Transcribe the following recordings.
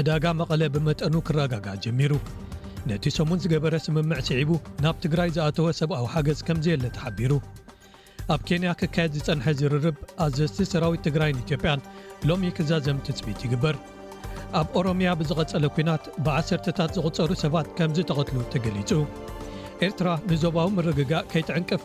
ዕዳጋ መቐለ ብመጠኑ ክረጋጋእ ጀሚሩ። ነቲ ሰሙን ዝገበረ ስምምዕ ስዒቡ ናብ ትግራይ ዝኣተወ ሰብኣዊ ሓገዝ ከምዘየለ ተሓቢሩ። ኣብ ኬንያ ክካየድ ዝጸንሐ ዝርርብ ኣዘዝቲ ሰራዊት ትግራይን ኢትዮጵያን ሎሚ ክዛዘም ትጽቢት ይግበር። ኣብ ኦሮምያ ብዝቐጸለ ኲናት ብዓሰርተታት ዝቝጸሩ ሰባት ከምዝተቐትሉ ተገሊጹ። ኤርትራ ንዞባዊ ምርግጋእ ከይትዕንቅፍ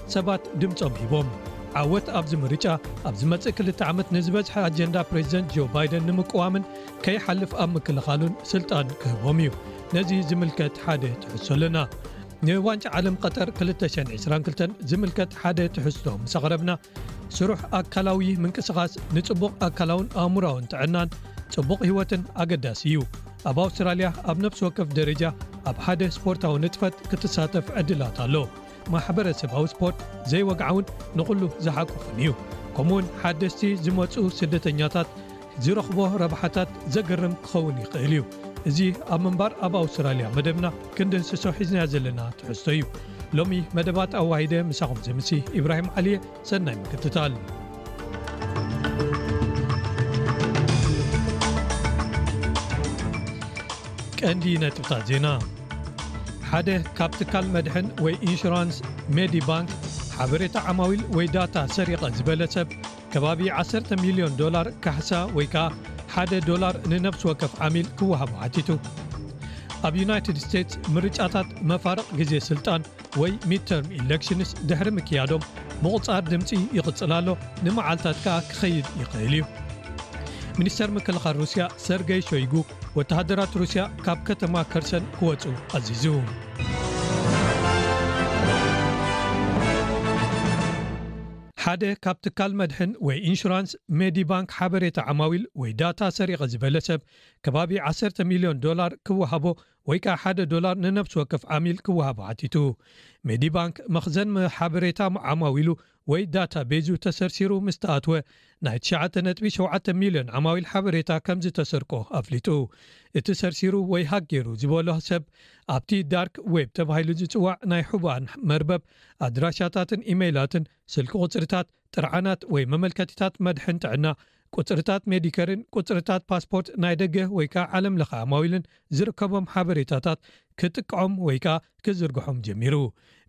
ሰባት ድምጾም ሂቦም። ዓወት ኣብዚ ምርጫ ኣብ ዝመጽእ ክልተ ዓመት ንዝበዝሐ ኣጀንዳ ፕሬዚደንት ጆ ባይደን ንምቅዋምን ከይሓልፍ ኣብ ምክልኻሉን ስልጣን ክህቦም እዩ። ነዚ ዝምልከት ሓደ ትሕዝቶ ኣለና። ንዋንጫ ዓለም ቐጠር 222 ዝምልከት ሓደ ትሕዝቶ ምስ ኣቕረብና ስሩሕ ኣካላዊ ምንቅስቓስ ንጽቡቕ ኣካላውን ኣእምራውን ጥዕናን ጽቡቕ ህይወትን ኣገዳሲ እዩ። ኣብ ኣውስትራልያ ኣብ ነፍሲ ወከፍ ደረጃ ኣብ ሓደ ስፖርታዊ ንጥፈት ክትሳተፍ ዕድላት ኣሎ። ማሕበረሰባዊ ስፖርት ዘይወግዓውን ንኹሉ ዝሓቁፍን እዩ። ከምኡውን ሓደስቲ ዝመጽኡ ስደተኛታት ዝረኽቦ ረብሓታት ዘገርም ክኸውን ይኽእል እዩ። እዚ ኣብ ምንባር ኣብ ኣውስትራልያ መደብና ክንድህስሶ ሒዝናዮ ዘለና ትሕዝቶ እዩ። ሎሚ መደባት ኣዋሂደ ምሳኹም ዘምሲ ኢብራሂም ዓሊ'የ። ሰናይ ምክትታል። ቀንዲ ነጥብታት ዜና ሓደ ካብ ትካል መድሕን ወይ ኢንሹራንስ ሜዲ ባንክ ሓበሬታ ዓማዊል ወይ ዳታ ሰሪቐ ዝበለ ሰብ ከባቢ 1ሰተ ሚልዮን ዶላር ካሕሳ ወይ ከኣ ሓደ ዶላር ንነብሲ ወከፍ ዓሚል ክወሃቡ ሓቲቱ ኣብ ዩናይትድ ስቴትስ ምርጫታት መፋርቕ ግዜ ስልጣን ወይ ሚድተርም ኢለክሽንስ ድሕሪ ምክያዶም ምቑጻር ድምጺ ይቕጽል ኣሎ፣ ንመዓልታት ከኣ ክኸይድ ይኽእል እዩ። ሚኒስተር ምክልኻል ሩስያ ሰርገይ ሾይጉ ወተሃደራት ሩስያ ካብ ከተማ ከርሰን ክወጹ ኣዚዙ። ሓደ ካብ ትካል መድሕን ወይ ኢንሹራንስ ሜዲ ባንክ ሓበሬታ ዓማዊል ወይ ዳታ ሰሪቐ ዝበለ ሰብ ከባቢ 1 ሚልዮን ዶላር ክወሃቦ ወይ ከኣ ሓደ ዶላር ንነብሲ ወከፍ ዓሚል ክወሃቦ ሓቲቱ። ሜዲባንክ፣ መኽዘን ሓበሬታ ዓማዊሉ ወይ ዳታ ቤዙ ተሰርሲሩ ምስ ተኣትወ፣ ናይ ትሽዓተ ነጥቢ ሸውዓተ ሚልዮን ዓማዊል ሓበሬታ ከም ዝተሰርቆ ኣፍሊጡ። እቲ ሰርሲሩ ወይ ሃክ ገይሩ ዝበሎ ሰብ፣ ኣብቲ ዳርክ ዌብ ተባሂሉ ዝጽዋዕ ናይ ሕቡኣን መርበብ፣ ኣድራሻታትን ኢመይላትን፣ ስልኪ ቁጽሪታት፣ ጥርዓናት ወይ መመልከቲታት መድሕን ጥዕና፣ ቁጽርታት ሜዲከርን ቁጽርታት ፓስፖርት ናይ ደገ ወይ ከኣ ዓለም ለኸ ኣማዊልን ዝርከቦም ሓበሬታታት ክጥቅዖም ወይ ከኣ ክዝርግሖም ጀሚሩ።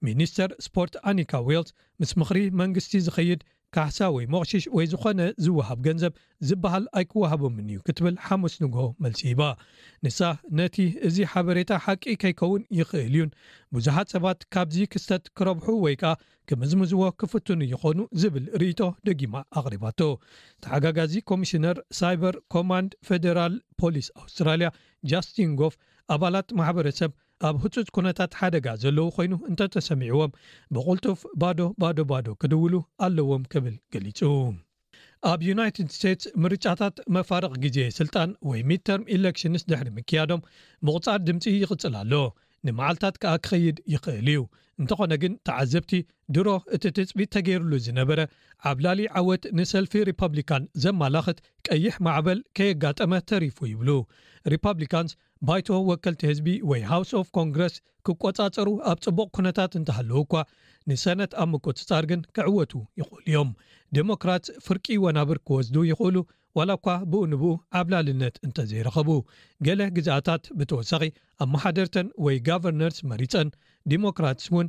ሚኒስተር ስፖርት ኣኒካ ዌልስ ምስ ምኽሪ መንግስቲ ዝኸይድ ካሕሳ ወይ ሞቕሺሽ ወይ ዝኾነ ዝወሃብ ገንዘብ ዝበሃል ኣይክወሃቦምን እዩ ክትብል ሓሙስ ንግሆ መልሲ ሂባ። ንሳ ነቲ እዚ ሓበሬታ ሓቂ ከይከውን ይኽእል እዩን ብዙሓት ሰባት ካብዚ ክስተት ክረብሑ ወይ ከኣ ክምዝምዝዎ ክፍትኑ ይኾኑ ዝብል ርእይቶ ደጊማ ኣቕሪባቶ። ተሓጋጋዚ ኮሚሽነር ሳይበር ኮማንድ ፌደራል ፖሊስ ኣውስትራልያ ጃስቲን ጎፍ፣ ኣባላት ማሕበረሰብ ኣብ ህጹጽ ኩነታት ሓደጋ ዘለዉ ኮይኑ እንተተሰሚዕዎም ብቕልጡፍ ባዶ ባዶ ባዶ ክድውሉ ኣለዎም ክብል ገሊጹ። ኣብ ዩናይትድ ስቴትስ ምርጫታት መፋርቕ ግዜ ስልጣን ወይ ሚድተርም ኢለክሽንስ ድሕሪ ምክያዶም ምቑፃር ድምፂ ይቕፅል ኣሎ፣ ንመዓልታት ከኣ ክኸይድ ይኽእል እዩ። እንተኾነ ግን ተዓዘብቲ ድሮ እቲ ትፅቢት ተገይርሉ ዝነበረ ዓብላሊ ዓወት ንሰልፊ ሪፓብሊካን ዘማላኽት ቀይሕ ማዕበል ከየጋጠመ ተሪፉ ይብሉ። ሪፓብሊካንስ ባይቶ ወከልቲ ህዝቢ ወይ ሃውስ ኦቭ ኮንግረስ ክቆጻጸሩ ኣብ ጽቡቕ ኩነታት እንተሃለዉ'ኳ፣ ንሰነት ኣብ ምቁጽጻር ግን ክዕወቱ ይኽእሉ እዮም። ደሞክራትስ ፍርቂ ወናብር ክወስዱ ይኽእሉ፣ ዋላ'ኳ ብኡ ንብኡ ዓብላልነት እንተዘይረኸቡ። ገለ ግዝኣታት ብተወሳኺ ኣመሓደርተን ወይ ጋቨርነርስ መሪጸን፣ ዲሞክራትስ'ውን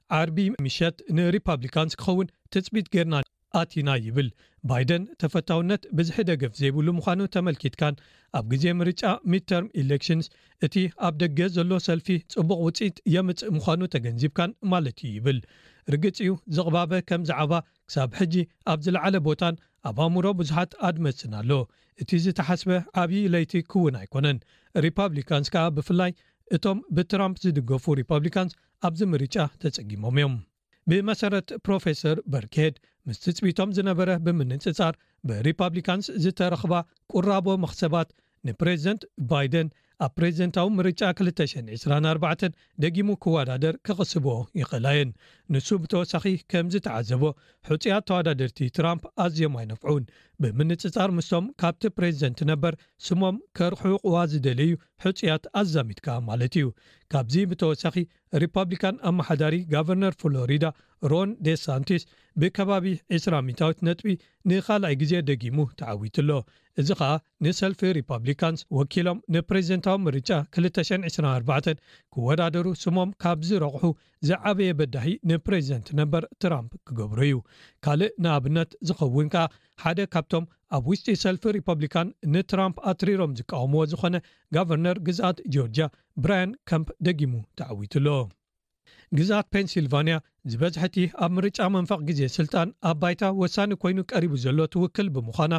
ዓርቢ ምሸት ንሪፓብሊካንስ ክኸውን ትፅቢት ገይርና ኣቲና ይብል። ባይደን ተፈታውነት ብዝሒ ደገፍ ዘይብሉ ምዃኑ ተመልኪትካን ኣብ ግዜ ምርጫ ሚድተርም ኢሌክሽንስ እቲ ኣብ ደገ ዘሎ ሰልፊ ፅቡቕ ውፅኢት የምፅእ ምዃኑ ተገንዚብካን ማለት እዩ ይብል። ርግፅ እዩ ዝቕባበ ከም ዛዕባ ክሳብ ሕጂ ኣብ ዝለዓለ ቦታን ኣብ ኣእምሮ ብዙሓት ኣድመፅትን ኣሎ። እቲ ዝተሓስበ ዓብዪ ለይቲ ክውን ኣይኮነን። ሪፓብሊካንስ ከዓ ብፍላይ እቶም ብትራምፕ ዝድገፉ ሪፓብሊካንስ ኣብዚ ምርጫ ተጸጊሞም እዮም። ብመሰረት ፕሮፌሰር በርክሄድ፣ ምስ ትጽቢቶም ዝነበረ ብምንጽጻር ብሪፓብሊካንስ ዝተረኽባ ቁራቦ መኽሰባት፣ ንፕሬዝደንት ባይደን ኣብ ፕሬዝደንታዊ ምርጫ ክልተ ሽሕን ዕስራን ኣርባዕተን ደጊሙ ክወዳደር ክቕስብኦ ይኽእላ እየን። ንሱ ብተወሳኺ ከም ዝተዓዘቦ፣ ሕጹያት ተወዳደርቲ ትራምፕ ኣዝዮም ኣይነፍዑን፣ ብምንጽጻር ምስቶም ካብቲ ፕሬዝደንት ነበር ስሞም ከርሕቑዋ ዝደለዩ ሕጹያት ኣዛሚድካ ማለት እዩ። ካብዚ ብተወሳኺ ሪፓብሊካን ኣመሓዳሪ ጋቨርነር ፍሎሪዳ ሮን ዴሳንቲስ ብከባቢ ዕስራ ሚታዊት ነጥቢ ንኻልኣይ ግዜ ደጊሙ ተዓዊቱ ኣሎ። እዚ ኸኣ ንሰልፊ ሪፓብሊካንስ ወኪሎም ንፕሬዚደንታዊ ምርጫ ክልተ ሽሕን ዕስራን ኣርባዕተን ክወዳደሩ ስሞም ካብ ዝረቑሑ ዝዓበየ በዳሂ ንፕረዚደንት ነበር ትራምፕ ክገብሮ እዩ። ካልእ ንኣብነት ዝኸውን ከኣ ሓደ ካብቶም ኣብ ውሽጢ ሰልፊ ሪፐብሊካን ንትራምፕ ኣትሪሮም ዝቃወምዎ ዝኾነ ጋቨርነር ግዝኣት ጆርጅያ ብራያን ከምፕ ደጊሙ ተዓዊቱ ኣሎ። ግዝኣት ፔንሲልቫንያ ዝበዝሐ እቲ ኣብ ምርጫ መንፈቕ ግዜ ስልጣን ኣብ ባይታ ወሳኒ ኮይኑ ቀሪቡ ዘሎ ትውክል ብምዃና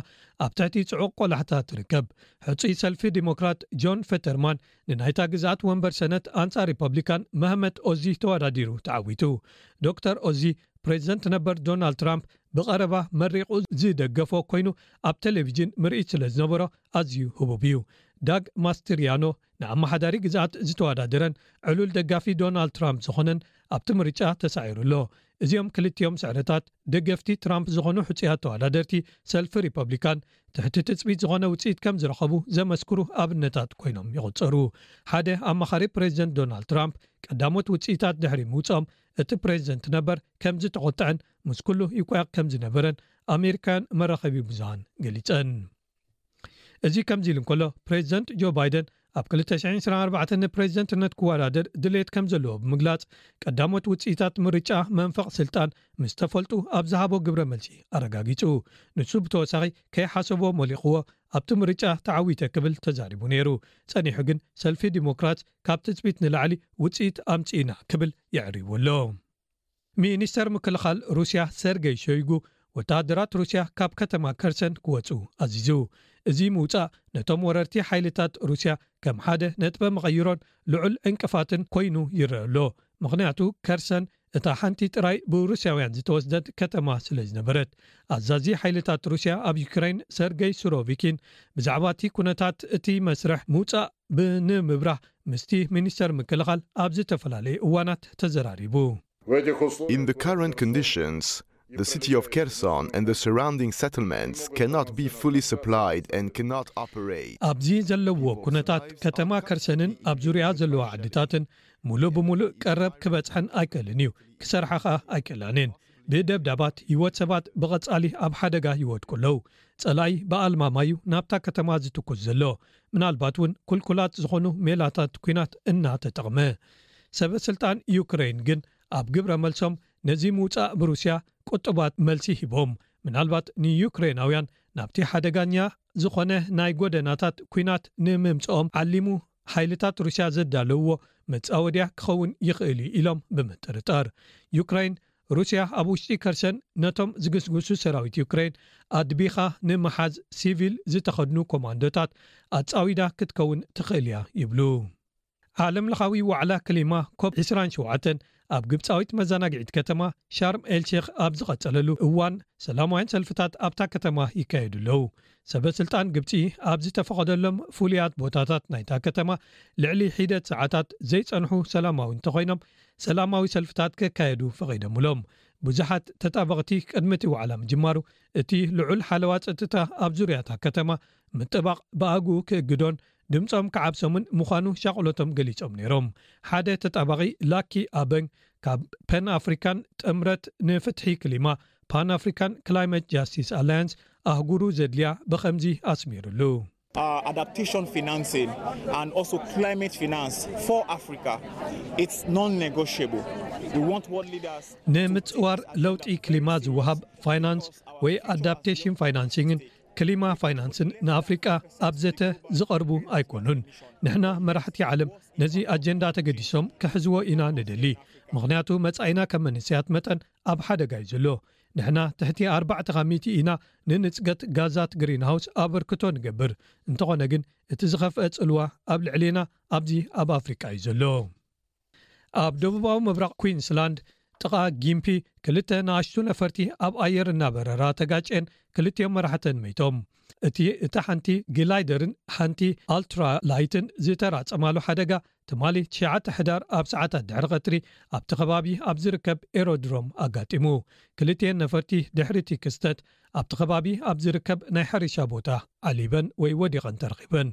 ኣብ ትሕቲ ጽዑቕ ቆላሕታ ትርከብ። ሕጹይ ሰልፊ ዲሞክራት ጆን ፈተርማን ንናይታ ግዝኣት ወንበር ሰነት ኣንጻር ሪፐብሊካን መህመት ኦዚ ተወዳዲሩ ተዓዊቱ። ዶክተር ኦዚ፣ ፕሬዝደንት ነበር ዶናልድ ትራምፕ ብቐረባ መሪቑ ዝደገፎ ኮይኑ ኣብ ቴሌቪዥን ምርኢት ስለዝነበሮ ኣዝዩ ህቡብ እዩ። ዳግ ማስትሪያኖ ንኣመሓዳሪ ግዝኣት ዝተወዳደረን ዕሉል ደጋፊ ዶናልድ ትራምፕ ዝኾነን ኣብቲ ምርጫ ተሳዒሩ ኣሎ። እዚኦም ክልቲኦም ስዕረታት ደገፍቲ ትራምፕ ዝኾኑ ሕጹያት ተወዳደርቲ ሰልፊ ሪፐብሊካን ትሕቲ ትፅቢት ዝኾነ ውፅኢት ከም ዝረኸቡ ዘመስክሩ ኣብነታት ኮይኖም ይቑፀሩ። ሓደ ኣማኻሪ ፕሬዝደንት ዶናልድ ትራምፕ ቀዳሞት ውፅኢታት ድሕሪ ምውፅኦም እቲ ፕሬዝደንት ነበር ከም ዝተቖጥዐን ምስ ኩሉ ይቋየቕ ከም ዝነበረን ኣሜሪካውያን መራኸቢ ብዙሃን ገሊፀን። እዚ ከምዚ ኢሉ እንከሎ ፕሬዝደንት ጆ ባይደን ኣብ ክልተ ሽሕን ዕስራን ኣርባዕተን ንፕሬዝደንትነት ክወዳደር ድሌት ከምዘለዎ ብምግላፅ ቀዳሞት ውፅኢታት ምርጫ መንፈቕ ስልጣን ምስ ተፈልጡ ኣብ ዝሃቦ ግብረ መልሲ ኣረጋጊፁ። ንሱ ብተወሳኺ ከይሓሰቦ ሞሊቕዎ ኣብቲ ምርጫ ተዓዊተ ክብል ተዛሪቡ ነይሩ። ፀኒሑ ግን ሰልፊ ዲሞክራትስ ካብ ትፅቢት ንላዕሊ ውፅኢት ኣምፂእና ክብል የዕሪቡ ኣሎ። ሚኒስተር ምክልኻል ሩስያ ሰርገይ ሾይጉ ወተሃደራት ሩስያ ካብ ከተማ ከርሰን ክወጽኡ ኣዚዙ። እዚ ምውጻእ ነቶም ወረርቲ ሓይልታት ሩስያ ከም ሓደ ነጥበ መቐይሮን ልዑል ዕንቅፋትን ኮይኑ ይረኣ ኣሎ፣ ምኽንያቱ ከርሰን እታ ሓንቲ ጥራይ ብሩስያውያን ዝተወስደት ከተማ ስለዝነበረት። ኣዛዚ ሓይልታት ሩስያ ኣብ ዩክረይን ሰርገይ ሱሮቪኪን ብዛዕባ እቲ ኩነታት እቲ መስርሕ ምውጻእ ብምብራህ ምስቲ ሚኒስተር ምክልኻል ኣብ ዝተፈላለዩ እዋናት ተዘራሪቡ። In the current conditions, the city of Kherson and the surrounding settlements cannot be fully supplied and cannot operate. ኣብዚ ዘለዎ ኩነታት፣ ከተማ ከርሰንን ኣብ ዙርያኣ ዘለዋ ዓድታትን ምሉእ ብምሉእ ቀረብ ክበጽሐን ኣይክእልን እዩ፣ ክሰርሓ ከኣ ኣይክእላን እየን። ብደብዳባት፣ ህይወት ሰባት ብቐጻሊ ኣብ ሓደጋ ይወድቁ ኣለዉ። ጸላኢ ብኣልማማ'ዩ ናብታ ከተማ ዝትኩስ ዘሎ። ምናልባት እውን ኩልኩላት ዝኾኑ ሜላታት ኲናት እናተጠቕመ። ሰበስልጣን ዩክረይን ግን ኣብ ግብረ መልሶም ነዚ ምውጻእ ብሩስያ ቁጡባት መልሲ ሂቦም፣ ምናልባት ንዩክሬናውያን ናብቲ ሓደጋኛ ዝኾነ ናይ ጎደናታት ኲናት ንምምጽኦም ዓሊሙ ሓይልታት ሩስያ ዘዳለውዎ መጻወድያ ክኸውን ይኽእል'ዩ ኢሎም ብምጥርጣር። ዩክረይን ሩስያ ኣብ ውሽጢ ከርሰን ነቶም ዝግስግሱ ሰራዊት ዩክረይን ኣድቢኻ ንምሓዝ ሲቪል ዝተኸድኑ ኮማንዶታት ኣጻዊዳ ክትከውን ትኽእል እያ ይብሉ። ዓለምለኻዊ ዋዕላ ክሊማ ኮፕ ዕስራን ሸውዓተን ኣብ ግብጻዊት መዘናግዒት ከተማ ሻርም ኤል ሼኽ ኣብ ዝቐጸለሉ እዋን ሰላማውያን ሰልፍታት ኣብታ ከተማ ይካየዱ ኣለዉ። ሰበ ስልጣን ግብጺ ኣብ ዝተፈቐደሎም ፍሉያት ቦታታት ናይታ ከተማ ልዕሊ ሒደት ሰዓታት ዘይጸንሑ ሰላማዊ እንተኾይኖም ሰላማዊ ሰልፍታት ከካየዱ ፈቒዶምሎም። ብዙሓት ተጣበቕቲ ቅድሚ እቲ ዋዕላ ምጅማሩ እቲ ልዑል ሓለዋ ጸጥታ ኣብ ዙርያ እታ ከተማ ምጥባቕ ብኣግኡ ክእግዶን ድምጾም ክዓብሶምን ምዃኑ ሻቕሎቶም ገሊጾም ነይሮም። ሓደ ተጣባቒ ላኪ ኣበንግ ካብ ፐን ኣፍሪካን ጥምረት ንፍትሒ ክሊማ፣ Pan-African Climate Justice Alliance፣ ኣህጉሩ ዘድልያ ብኸምዚ ኣስሚርሉ። ኣዳፕቴሽን ፊናንሲን ኣንድ ኣልሶ ክላይሜት ፊናንስ ፎር ኣፍሪካ ኢትስ ኖን ነጎሽየብል ዊ ዋንት ወርልድ ሊደርስ ንምፅዋር ለውጢ ክሊማ ዝወሃብ ፋይናንስ ወይ ኣዳፕቴሽን ፋይናንሲንግን ክሊማ ፋይናንስን ንኣፍሪቃ ኣብ ዘተ ዝቐርቡ ኣይኮኑን ንሕና መራሕቲ ዓለም ነዚ ኣጀንዳ ተገዲሶም ክሕዝዎ ኢና ንደሊ ምኽንያቱ መፃኢና ከም መንሰያት መጠን ኣብ ሓደጋ እዩ ዘሎ ንሕና ትሕቲ ኣርባዕተ ካብ ሚእቲ ኢና ንንጽገት ጋዛት ግሪንሃውስ ኣበርክቶ ንገብር፣ እንተኾነ ግን እቲ ዝኸፍኣ ጽልዋ ኣብ ልዕሌና ኣብዚ ኣብ ኣፍሪቃ እዩ ዘሎ። ኣብ ደቡባዊ ምብራቕ ኲንስላንድ ጥቓ ጊምፒ ክልተ ንኣሽቱ ነፈርቲ ኣብ ኣየር እናበረራ ተጋጭየን ክልቲኦም መራሕተን መይቶም። እቲ እታ ሓንቲ ግላይደርን ሓንቲ ኣልትራላይትን ዝተራጸማሉ ሓደጋ ትማሊ ትሽዓተ ሕዳር ኣብ ሰዓታት ድሕሪ ቀትሪ ኣብቲ ከባቢ ኣብ ዝርከብ ኤሮድሮም ኣጋጢሙ። ክልቲኤን ነፈርቲ ድሕሪ እቲ ክስተት ኣብቲ ከባቢ ኣብ ዝርከብ ናይ ሕርሻ ቦታ ዓሊበን ወይ ወዲቐን ተረኺበን።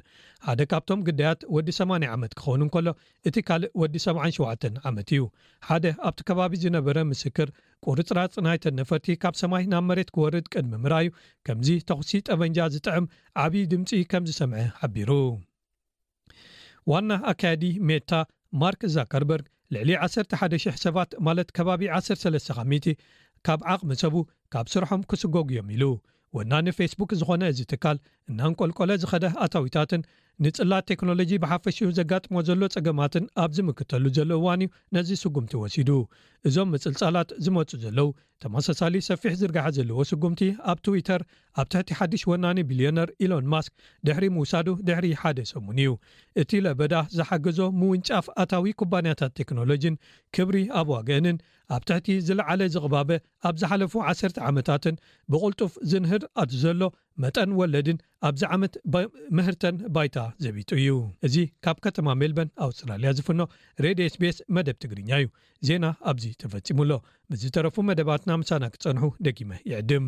ሓደ ካብቶም ግዳያት ወዲ ሰማንያ ዓመት ክኸውን እንከሎ እቲ ካልእ ወዲ ሰብዓን ሸውዓተን ዓመት እዩ። ሓደ ኣብቲ ከባቢ ዝነበረ ምስክር ቁርጽራጽ ናይተን ነፈርቲ ካብ ሰማይ ናብ መሬት ክወርድ ቅድሚ ምርኣዩ ከምዚ ተኹሲ ጠበንጃ ዝጥዕም ዓብዪ ድምጺ ከም ዝሰምዐ ሓቢሩ። ዋና ኣካያዲ ሜታ ማርክ ዛከርበርግ ልዕሊ ዓሰርተ ሓደ ሽሕ ሰባት ማለት ከባቢ ዓሰርተ ሰለስተ ካብ ሚእቲ ካብ ዓቕሚ ሰቡ ካብ ስርሖም ክስጎጉ እዮም ኢሉ። ወናኒ ፌስቡክ ዝኾነ እዚ ትካል እናንቆልቆለ ዝኸደ ኣታዊታትን ንጽላት ቴክኖሎጂ ብሓፈሽኡ ዘጋጥሞ ዘሎ ጸገማትን ኣብ ዝምክተሉ ዘሎ እዋን እዩ ነዚ ስጉምቲ ወሲዱ። እዞም ምጽልጻላት ዝመጹ ዘለው ተመሳሳሊ ሰፊሕ ዝርግሐ ዘለዎ ስጉምቲ ኣብ ትዊተር ኣብ ትሕቲ ሓድሽ ወናኒ ቢልዮነር ኢሎን ማስክ ድሕሪ ምውሳዱ ድሕሪ ሓደ ሰሙን እዩ። እቲ ለበዳ ዝሓገዞ ምውንጫፍ ኣታዊ ኩባንያታት ቴክኖሎጂን ክብሪ ኣብ ዋግአንን ኣብ ትሕቲ ዝለዓለ ዝቕባበ ኣብ ዝሓለፉ ዓሰርተ ዓመታትን ብቕልጡፍ ዝንህር ኣብ ዘሎ መጠን ወለድን ኣብዚ ዓመት ምህርተን ባይታ ዘቢጡ እዩ። እዚ ካብ ከተማ ሜልበን ኣውስትራልያ ዝፍኖ ሬድዮ ኤስቢኤስ መደብ ትግርኛ እዩ። ዜና ኣብዚ ተፈጺሙ ኣሎ። ምስ ዝተረፉ መደባትና ምሳና ክትጸንሑ ደጊመ ይዕድም።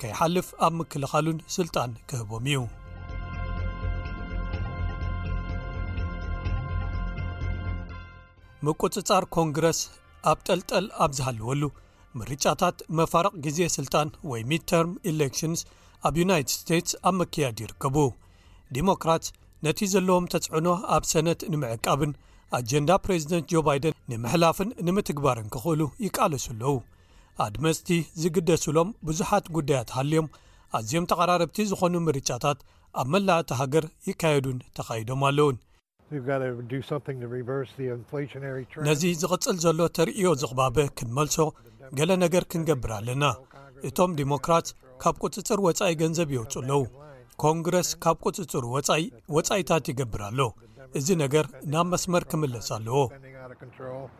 ከይሓልፍ ኣብ ምክልኻሉን ስልጣን ክህቦም እዩ ምቁፅፃር ኮንግረስ ኣብ ጠልጠል ኣብ ዝሃለወሉ ምርጫታት መፋርቕ ግዜ ስልጣን ወይ ሚድተርም ኤሌክሽንስ ኣብ ዩናይትድ ስቴትስ ኣብ መክያድ ይርከቡ ዲሞክራት ነቲ ዘለዎም ተፅዕኖ ኣብ ሰነት ንምዕቃብን ኣጀንዳ ፕሬዚደንት ጆ ባይደን ንምሕላፍን ንምትግባርን ክኽእሉ ይቃለሱ ኣለዉ ኣድመጽቲ ዝግደሱሎም ብዙሓት ጉዳያት ሃልዮም ኣዝዮም ተቐራረብቲ ዝኾኑ ምርጫታት ኣብ መላእ እታ ሃገር ይካየዱን ተኻይዶም ኣለዉን። ነዚ ዝቕጽል ዘሎ ተርእዮ ዝቕባበ ክንመልሶ ገለ ነገር ክንገብር ኣለና። እቶም ዲሞክራት ካብ ቁጽጽር ወጻኢ ገንዘብ የውጽኡ ኣለዉ። ኮንግረስ ካብ ቁጽጽሩ ወጻኢ ወጻኢታት ይገብር ኣሎ። እዚ ነገር ናብ መስመር ክምለስ ኣለዎ።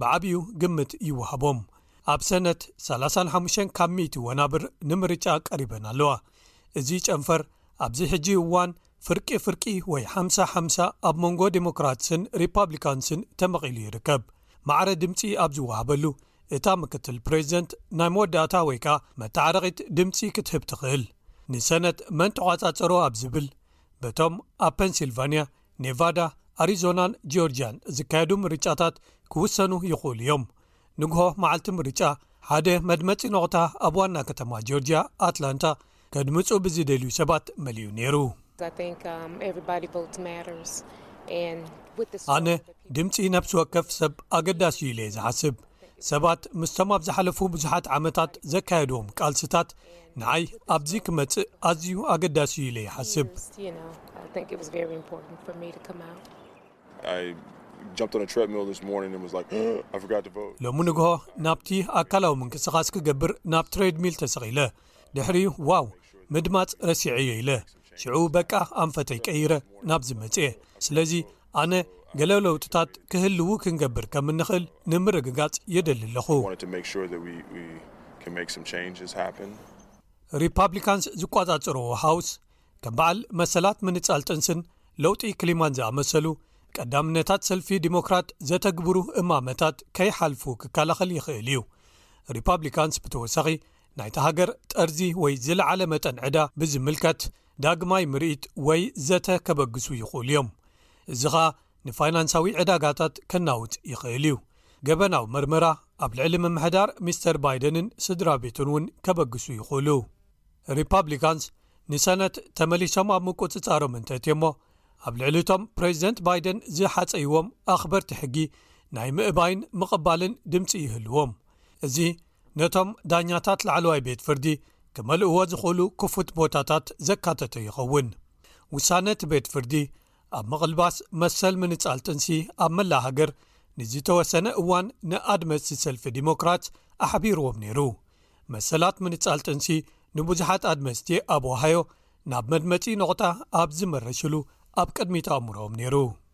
ብዓብዩ ግምት ይወሃቦም ኣብ ሰነት ሰላሳን ሓሙሽተን ካብ ሚእቲ ወናብር ንምርጫ ቀሪበን ኣለዋ እዚ ጨንፈር ኣብዚ ሕጂ እዋን ፍርቂ ፍርቂ ወይ ሓምሳ ሓምሳ ኣብ መንጎ ዴሞክራትስን ሪፓብሊካንስን ተመቒሉ ይርከብ ማዕረ ድምፂ ኣብ ዝወሃበሉ እታ ምክትል ፕሬዚደንት ናይ መወዳእታ ወይ ከኣ መተዓረቒት ድምፂ ክትህብ ትኽእል ንሰነት መን ተቋፃፀሮ ኣብ ዝብል በቶም ኣብ ፐንሲልቫኒያ ኔቫዳ ኣሪዞናን ጆርጅያን ዝካየዱ ምርጫታት ክውሰኑ ይኽእሉ እዮም ንግሆ መዓልቲ ምርጫ ሓደ መድመፂ ኖቕታ ኣብ ዋና ከተማ ጆርጅያ ኣትላንታ ከድምፁ ብዝደልዩ ሰባት መሊኡ ነይሩ ኣነ ድምፂ ነብሲ ወከፍ ሰብ ኣገዳሲ እዩ ኢለየ ዝሓስብ ሰባት ምስቶም ኣብ ዝሓለፉ ብዙሓት ዓመታት ዘካየድዎም ቃልስታት ንዓይ ኣብዚ ክመጽእ ኣዝዩ ኣገዳሲ እዩ ኢለ ይሓስብ። ሎሚ ንግሆ ናብቲ ኣካላዊ ምንቅስቓስ ክገብር ናብ ትረድሚል ተሰቒለ ድሕሪኡ ዋው ምድማፅ ረሲዐዮ ኢለ ሽዑ በቃ ኣንፈተይ ቀይረ ናብዚ መጽእየ ስለዚ ኣነ ገለ ለውጥታት ክህልው ክንገብር ከም እንኽእል ንምርግጋጽ የደሊ ኣለኹ። ሪፓብሊካንስ ዝቋጻጽርዎ ሃውስ ከም በዓል መሰላት ምንጻል ጥንስን ለውጢ ክሊማን ዝኣመሰሉ ቀዳምነታት ሰልፊ ዲሞክራት ዘተግብሩ እማመታት ከይሓልፉ ክከላኸል ይኽእል እዩ ሪፓብሊካንስ ብተወሳኺ ናይታ ሃገር ጠርዚ ወይ ዝለዓለ መጠን ዕዳ ብዝምልከት ዳግማይ ምርኢት ወይ ዘተ ከበግሱ ይኽእሉ እዮም እዚ ኸኣ ንፋይናንሳዊ ዕዳጋታት ከናውጽ ይኽእል እዩ ገበናዊ መርመራ ኣብ ልዕሊ ምምሕዳር ሚስተር ባይደንን ስድራ ቤቱን እውን ከበግሱ ይኽእሉ ሪፓብሊካንስ ንሰነት ተመሊሶም ኣብ ምቁጽጻሮም እንተእትዮ እሞ ኣብ ልዕሊ እቶም ፕሬዚደንት ባይደን ዝሓፀይዎም ኣኽበርቲ ሕጊ ናይ ምእባይን ምቕባልን ድምፂ ይህልዎም እዚ ነቶም ዳኛታት ላዕለዋይ ቤት ፍርዲ ክመልእዎ ዝኽእሉ ክፉት ቦታታት ዘካተተ ይኸውን ውሳነ እቲ ቤት ፍርዲ ኣብ ምቕልባስ መሰል ምንጻል ጥንሲ ኣብ መላ ሃገር ንዝተወሰነ እዋን ንኣድመፅቲ ሰልፊ ዲሞክራት ኣሕቢርዎም ነይሩ መሰላት ምንጻል ጥንሲ ንብዙሓት ኣድመፅቲ ኣብ ውሃዮ ናብ መድመፂ ኖቕጣ ኣብ ዝመረሽሉ ኣብ ቅድሚት ኣእምሮኦም ነይሩ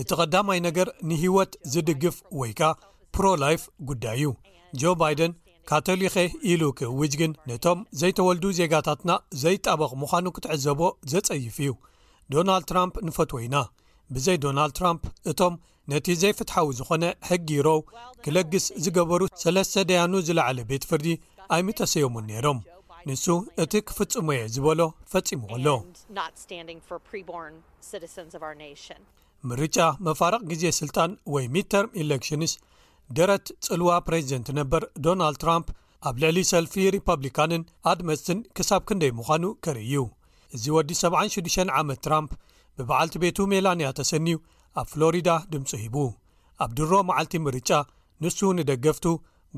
እቲ ቐዳማይ ነገር ንህይወት ዝድግፍ ወይ ከኣ ፕሮላይፍ ጉዳይ እዩ ጆ ባይደን ካቶሊኸ ኢሉ ክእውጅ ግን ነቶም ዘይተወልዱ ዜጋታትና ዘይጣበቕ ምዃኑ ክትዕዘቦ ዘጸይፍ እዩ ዶናልድ ትራምፕ ንፈትወ ኢና ብዘይ ዶናልድ ትራምፕ እቶም ነቲ ዘይፍትሓዊ ዝኾነ ሕጊ ሮው ክለግስ ዝገበሩ ሰለስተ ደያኑ ዝለዓለ ቤት ፍርዲ ኣይምተሰዮሙን ነይሮም ንሱ እቲ ክፍጽሞየ ዝበሎ ፈጺሙዎ ኣሎ። ምርጫ መፋርቕ ግዜ ስልጣን ወይ ሚድተርም ኤሌክሽንስ ደረት ጽልዋ ፕሬዚደንት ነበር ዶናልድ ትራምፕ ኣብ ልዕሊ ሰልፊ ሪፓብሊካንን ኣድመፅትን ክሳብ ክንደይ ምዃኑ ከርኢ እዩ እዚ ወዲ 76 ዓመት ትራምፕ ብበዓልቲ ቤቱ ሜላንያ ተሰንዩ ኣብ ፍሎሪዳ ድምፁ ሂቡ ኣብ ድሮ መዓልቲ ምርጫ ንሱ ንደገፍቱ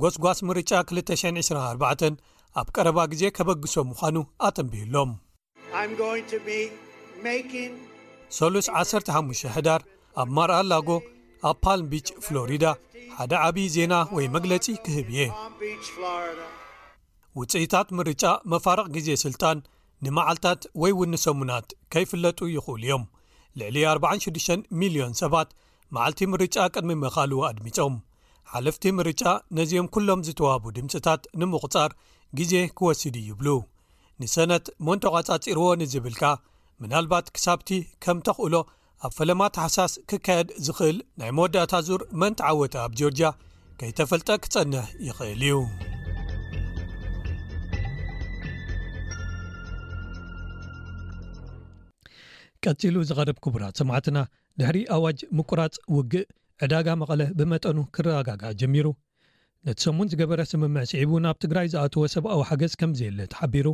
ጎስጓስ ምርጫ 224 ኣብ ቀረባ ግዜ ከበግሶ ምዃኑ ኣተንቢህሎም ሰሉስ ዓሰርተ ሓሙሽተ ሕዳር ኣብ ማርኣላጎ ኣብ ፓልም ቢች ፍሎሪዳ ሓደ ዓብዪ ዜና ወይ መግለጺ ክህብ እየ ውጽኢታት ምርጫ መፋርቕ ግዜ ስልጣን ንመዓልታት ወይ እውን ንሰሙናት ከይፍለጡ ይኽእሉ እዮም ልዕሊ 46 ሚልዮን ሰባት መዓልቲ ምርጫ ቅድሚ ምኻሉ ኣድሚፆም ሓለፍቲ ምርጫ ነዚኦም ኩሎም ዝተዋህቡ ድምፅታት ንምቁፃር ግዜ ክወስድ ይብሉ ንሰነት መን ተቋጻጺርዎ ንዝብልካ ምናልባት ክሳብቲ ከም ተኽእሎ ኣብ ፈለማ ተሓሳስ ክካየድ ዝኽእል ናይ መወዳእታ ዙር መን ተዓወተ ኣብ ጆርጅያ ከይተፈልጠ ክጸንሕ ይኽእል እዩ ቀጺሉ ዝቐርብ ክቡራት ሰማዕትና ድሕሪ ኣዋጅ ምቁራጽ ውግእ ዕዳጋ መቐለ ብመጠኑ ክረጋጋእ ጀሚሩ ነቲ ሰሙን ዝገበረ ስምምዕ ስዒቡ ናብ ትግራይ ዝኣተወ ሰብኣዊ ሓገዝ ከምዘየለ ተሓቢሩ።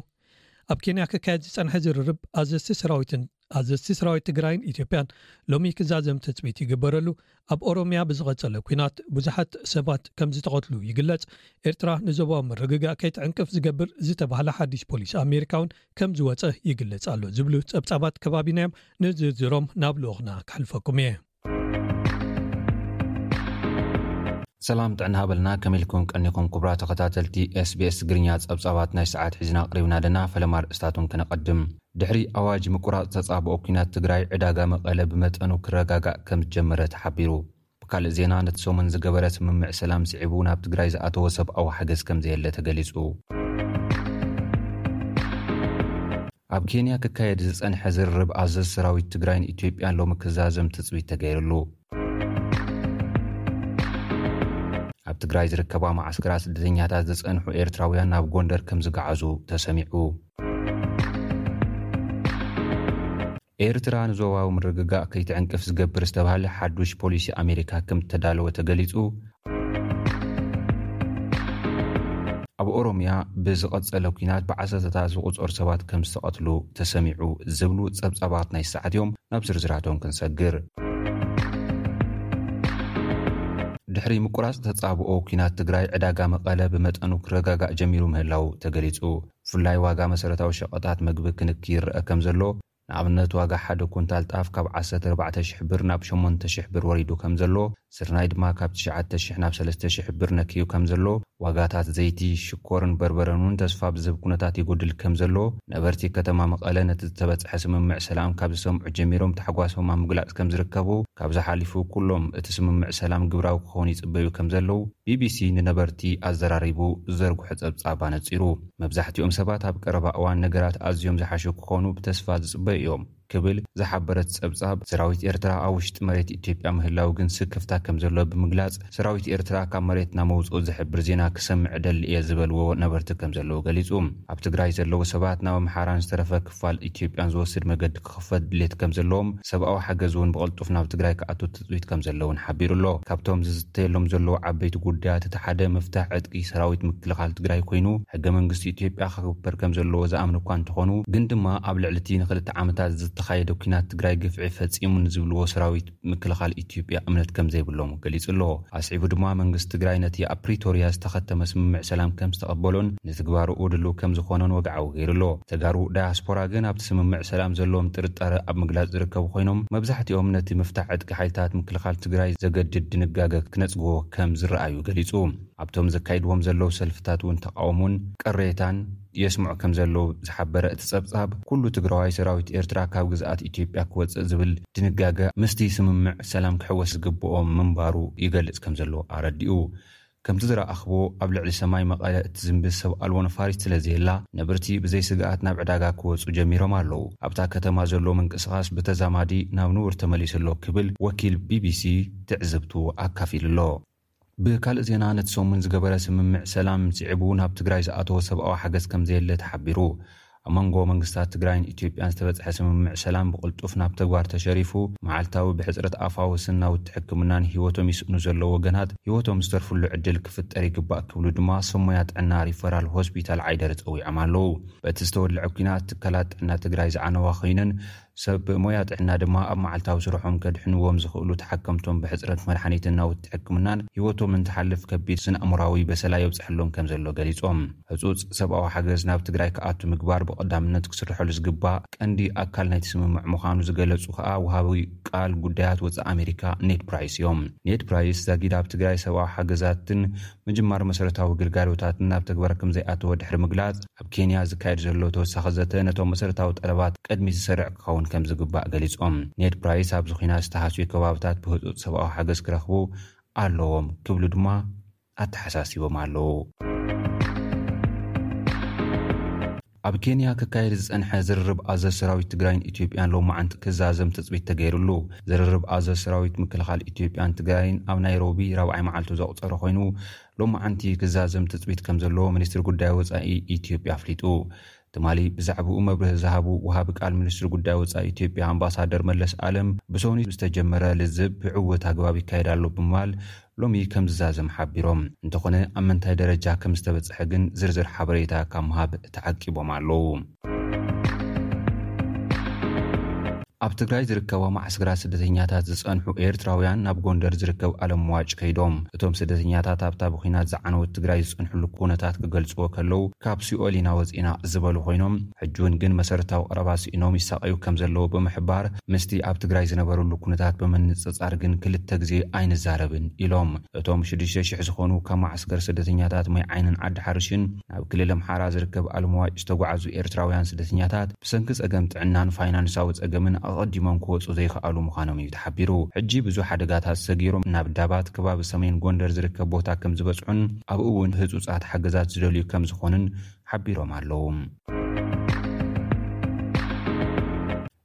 ኣብ ኬንያ ክካየድ ዝጸንሐ ዝርርብ ኣዘዝቲ ሰራዊትን ኣዘዝቲ ሰራዊት ትግራይን ኢትዮጵያን ሎሚ ክዛዘም ትጽቢት ይግበረሉ። ኣብ ኦሮሚያ ብዝቐጸለ ኲናት ብዙሓት ሰባት ከምዝተቐትሉ ይግለጽ። ኤርትራ ንዞባዊ ምርግጋእ ከይትዕንቅፍ ዝገብር ዝተባህለ ሓድሽ ፖሊሲ ኣሜሪካ'ውን ከምዝወጸ ይግለጽ ኣሎ ዝብሉ ጸብጻባት ከባቢና'ዮም። ንዝርዝሮም ናብ ልኡኽና ከሕልፈኩም'የ። ሰላም ጥዕና ሃበልና ከመይ ኢልኩም ቀኒኹም ኩቡራት ተኸታተልቲ sbs ትግርኛ ጸብጻባት ናይ ሰዓት ሒዝና ኣቕሪብና ኣለና ፈለማ ኣርእስታቱን ከነቐድም ድሕሪ ኣዋጅ ምቁራጽ ዝተጻብኦ ኲናት ትግራይ ዕዳጋ መቐለ ብመጠኑ ክረጋጋእ ከም ዝጀመረ ተሓቢሩ ብካልእ ዜና ነቲ ሰሙን ዝገበረ ስምምዕ ሰላም ስዒቡ ናብ ትግራይ ዝኣተወ ሰብኣዊ ሓገዝ ከም ዘየለ ተገሊጹ ኣብ ኬንያ ክካየድ ዝጸንሐ ዝርርብ ኣዘዝ ሰራዊት ትግራይን ኢትዮጵያን ሎሚ ክዛዘም ትጽቢት ተገይርሉ። ኣብ ትግራይ ዝርከባ መዓስከራት ስደተኛታት ዝጸንሑ ኤርትራውያን ናብ ጎንደር ከም ዝገዓዙ ተሰሚዑ። ኤርትራ ንዞባዊ ምርግጋእ ከይትዕንቅፍ ዝገብር ዝተባህለ ሓዱሽ ፖሊሲ ኣሜሪካ ከም እተዳለወ ተገሊጹ። ኣብ ኦሮምያ ብዝቐጸለ ኲናት ብዓሰርተታት ዝቑጸሩ ሰባት ከም ዝተቐትሉ ተሰሚዑ ዝብሉ ጸብጻባት ናይ ሰዓት እዮም። ናብ ዝርዝራቶም ክንሰግር። ድሕሪ ምቁራጽ ተጻብኦ ኲናት ትግራይ ዕዳጋ መቐለ ብመጠኑ ክረጋጋእ ጀሚሩ ምህላው ተገሊጹ። ብፍላይ ዋጋ መሰረታዊ ሸቐጣት መግቢ ክንኪ ይረኣ ከም ዘሎ ንኣብነት ዋጋ ሓደ ኩንታል ጣፍ ካብ ዓሰርተ ኣርባዕተ ሽሕ ብር ናብ ሸሞንተ ሽሕ ብር ወሪዱ ከምዘሎ፣ ስርናይ ድማ ካብ ትሽዓተ ሽሕ ናብ ሰለስተ ሽሕ ብር ነክዩ ከምዘሎ፣ ዋጋታት ዘይቲ፣ ሽኮርን በርበረን እውን ተስፋ ብዝህብ ኩነታት ይጎድል ከምዘሎ ነበርቲ ከተማ መቐለ ነቲ ዝተበፅሐ ስምምዕ ሰላም ካብ ዝሰምዑ ጀሚሮም ታሕጓሶም ኣብ ምግላፅ ከምዝርከቡ ካብዚ ሓሊፉ ኩሎም እቲ ስምምዕ ሰላም ግብራዊ ክኸውን ይፅበዩ ከምዘለው ቢቢሲ ንነበርቲ ኣዘራሪቡ ዝዘርግሖ ፀብፃብ ኣነፂሩ። መብዛሕትኦም ሰባት ኣብ ቀረባ እዋን ነገራት ኣዝዮም ዝሓሹ ክኾኑ ብተስፋ ዝጽበዩ እዮም ክብል ዝሓበረ እቲ ጸብጻብ፣ ሰራዊት ኤርትራ ኣብ ውሽጢ መሬት ኢትዮጵያ ምህላዉ ግን ስክፍታ ከምዘሎ ብምግላጽ፣ ሰራዊት ኤርትራ ካብ መሬትና ምውጽኡ ዝሕብር ዜና ክሰምዕ እደሊ እየ ዝበልዎ ነበርቲ ከምዘለዉ ገሊጹ። ኣብ ትግራይ ዘለዉ ሰባት ናብ ኣምሓራን ዝተረፈ ክፋል ኢትዮጵያን ዝወስድ መገዲ ክኽፈት ድሌት ከምዘለዎም፣ ሰብኣዊ ሓገዝ እውን ብቕልጡፍ ናብ ትግራይ ክኣቱ ትፅቢት ከምዘሎ እውን ሓቢሩ ኣሎ። ካብቶም ዝዝተየሎም ዘለዉ ዓበይቲ ጉዳያት እቲ ሓደ ምፍታሕ ዕጥቂ ሰራዊት ምክልኻል ትግራይ ኮይኑ ሕገ መንግስቲ ኢትዮጵያ ክኽበር ከምዘለዎ ዝኣምኑ እኳ እንተኾኑ ግን ድማ ኣብ ልዕሊ እቲ ንክልተ ዓመታት ዝተኻየደ ኲናት ትግራይ ግፍዒ ፈፂሙ ንዝብልዎ ሰራዊት ምክልኻል ኢትዮጵያ እምነት ከምዘይብሎም ገሊጹ ኣሎ። ኣስዒቡ ድማ መንግስቲ ትግራይ ነቲ ኣብ ፕሪቶርያ ዝተኸተመ ስምምዕ ሰላም ከምዝተቐበሎን ንትግባረኡ ድሉው ከምዝኾነን ወግዓዊ ገይሩ ኣሎ። ተጋሩ ዳያስፖራ ግን ኣብቲ ስምምዕ ሰላም ዘለዎም ጥርጣረ ኣብ ምግላጽ ዝርከቡ ኮይኖም መብዛሕቲኦም ነቲ ምፍታሕ ዕጥቂ ሓይልታት ምክልኻል ትግራይ ዘገድድ ድንጋገ ክነጽግዎ ከምዝረኣዩ ገሊጹ። ኣብቶም ዘካይድዎም ዘለዉ ሰልፍታት እውን ተቓውሞን ቅሬታን የስምዑ ከምዘለዉ ዝሓበረ እቲ ጸብጻብ፣ ኩሉ ትግራዋይ ሰራዊት ኤርትራ ካብ ግዝኣት ኢትዮጵያ ክወጽእ ዝብል ድንጋገ ምስቲ ስምምዕ ሰላም ክሕወስ ዝግብኦ ምንባሩ ይገልጽ ከምዘሎ ኣረዲኡ። ከምቲ ዝረኣኽዎ ኣብ ልዕሊ ሰማይ መቐለ እትዝንቢ ሰብ ኣልቦ ነፋሪት ስለዘየላ ነብርቲ ብዘይ ስግኣት ናብ ዕዳጋ ክወጹ ጀሚሮም ኣለዉ። ኣብታ ከተማ ዘሎ ምንቅስቓስ ብተዛማዲ ናብ ንቡር ተመሊሱ'ሎ ክብል ወኪል ቢቢሲ ትዕዝብቱ ኣካፊሉ'ሎ። ብካልእ ዜና ነቲ ሰሙን ዝገበረ ስምምዕ ሰላም ስዒቡ ናብ ትግራይ ዝኣተወ ሰብኣዊ ሓገዝ ከምዘየለ ተሓቢሩ። ኣብ መንጎ መንግስታት ትግራይን ኢትዮጵያን ዝተበጽሐ ስምምዕ ሰላም ብቕልጡፍ ናብ ተግባር ተሸሪፉ መዓልታዊ ብሕጽረት ኣፋውስን ናውቲ ሕክምናን ህይወቶም ይስእኑ ዘለዉ ወገናት ህይወቶም ዝተርፍሉ ዕድል ክፍጠር ይግባእ ክብሉ ድማ ሰብ ሞያ ጥዕና ሪፈራል ሆስፒታል ዓይደር ጸዊዖም ኣለዉ። በቲ ዝተወልዐ ኲናት ትካላት ጥዕና ትግራይ ዝዓነዋ ኸይነን፣ ሰብ ሞያ ጥዕና ድማ ኣብ መዓልታዊ ስርሖም ከድሕንዎም ዝኽእሉ ተሓከምቶም ብሕጽረት መድሓኒትን ናውቲ ሕክምናን ህይወቶም እንትሓልፍ ከቢድ ስነኣእምሮኣዊ በሰላ የብጽሐሎም ከምዘሎ ገሊጾም። ህጹጽ ሰብኣዊ ሓገዝ ናብ ትግራይ ክኣቱ ምግባር ብቐዳምነት ክስርሐሉ ዝግባእ ቀንዲ ኣካል ናይቲ ስምምዕ ምዃኑ ዝገለጹ ከኣ ወሃቢ ቃል ጉዳያት ወጻኢ ኣሜሪካ ኔድ ፕራይስ እዮም። ኔድ ፕራይስ ዛጊድ ኣብ ትግራይ ሰብኣዊ ሓገዛትን ምጅማር መሰረታዊ ግልጋሎታት ናብ ተግባር ከምዘይኣተወ ድሕሪ ምግላፅ፣ ኣብ ኬንያ ዝካየድ ዘሎ ተወሳኺ ዘተ ነቶም መሰረታዊ ጠለባት ቅድሚት ዝሰርዕ ክኸውን ከምዝግባእ ገሊፆም። ኔድ ፕራይስ ኣብዚ ኲናት ዝተሃስዩ ከባብታት ብህፁፅ ሰብኣዊ ሓገዝ ክረኽቡ ኣለዎም ክብሉ ድማ ኣተሓሳሲቦም ኣለው። ኣብ ኬንያ ክካየድ ዝጸንሐ ዝርርብ ኣዘዝ ሰራዊት ትግራይን ኢትዮጵያን ሎማዕንቲ ክዛዘም ትጽቢት ተገይሩሉ። ዝርርብ ኣዘዝ ሰራዊት ምክልኻል ኢትዮጵያን ትግራይን ኣብ ናይሮቢ ራብዓይ መዓልቱ ዘቑጸረ ኮይኑ ሎማዕንቲ ክዛዘም ትጽቢት ከምዘለዎ ሚኒስትሪ ጉዳይ ወጻኢ ኢትዮጵያ ኣፍሊጡ። ትማሊ ብዛዕብኡ መብርሂ ዝሃቡ ወሃቢ ቃል ሚኒስትሪ ጉዳይ ወጻኢ ኢትዮጵያ ኣምባሳደር መለስ ኣለም ብሰኑይ ዝተጀመረ ልዝብ ብዕዉት ኣግባብ ይካየድ ኣሎ ብምባል ሎሚ ከም ዝዛዘም ሓቢሮም። እንተኾነ ኣብ ምንታይ ደረጃ ከም ዝተበፀሐ ግን ዝርዝር ሓበሬታ ካብ ምሃብ ተዓቂቦም ኣለው። ኣብ ትግራይ ዝርከባ መዓስከራት ስደተኛታት ዝፀንሑ ኤርትራውያን ናብ ጎንደር ዝርከብ ኣለም መዋጭ ከይዶም። እቶም ስደተኛታት ኣብታ ብዂናት ዝዓነወት ትግራይ ዝፀንሕሉ ኩነታት ክገልፅዎ ከለው ካብ ሲኦል ኢና ወፂእና ዝበሉ ኮይኖም ሕጂውን ግን መሰረታዊ ቀረባት ስኢኖም ይሳቐዩ ከም ዘለው ብምሕባር ምስቲ ኣብ ትግራይ ዝነበረሉ ኩነታት ብምንፅፃር ግን ክልተ ግዜ ኣይንዛረብን ኢሎም። እቶም ሽዱሽተ ሽሕ ዝኾኑ ካብ መዓስከር ስደተኛታት ማይ ዓይንን ዓዲ ሓሩሽን ናብ ክልል ኣምሓራ ዝርከብ ኣልምዋጭ ዝተጓዓዙ ኤርትራውያን ስደተኛታት ብሰንኪ ፀገም ጥዕናን ፋይናንሳዊ ፀገምን ኣቐዲሞም ክወፁ ዘይኸኣሉ ምዃኖም እዩ ተሓቢሩ። ሕጂ ብዙሕ ሓደጋታት ሰጊሮም ናብ ዳባት ከባቢ ሰሜን ጎንደር ዝርከብ ቦታ ከምዝበፅሑን ኣብኡ እውን ህፁፃት ሓገዛት ዝደልዩ ከምዝኾኑን ሓቢሮም ኣለው።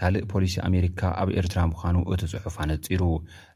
ካልእ ፖሊሲ ኣሜሪካ ኣብ ኤርትራ ምዃኑ እቲ ጽሑፍ ኣነጺሩ።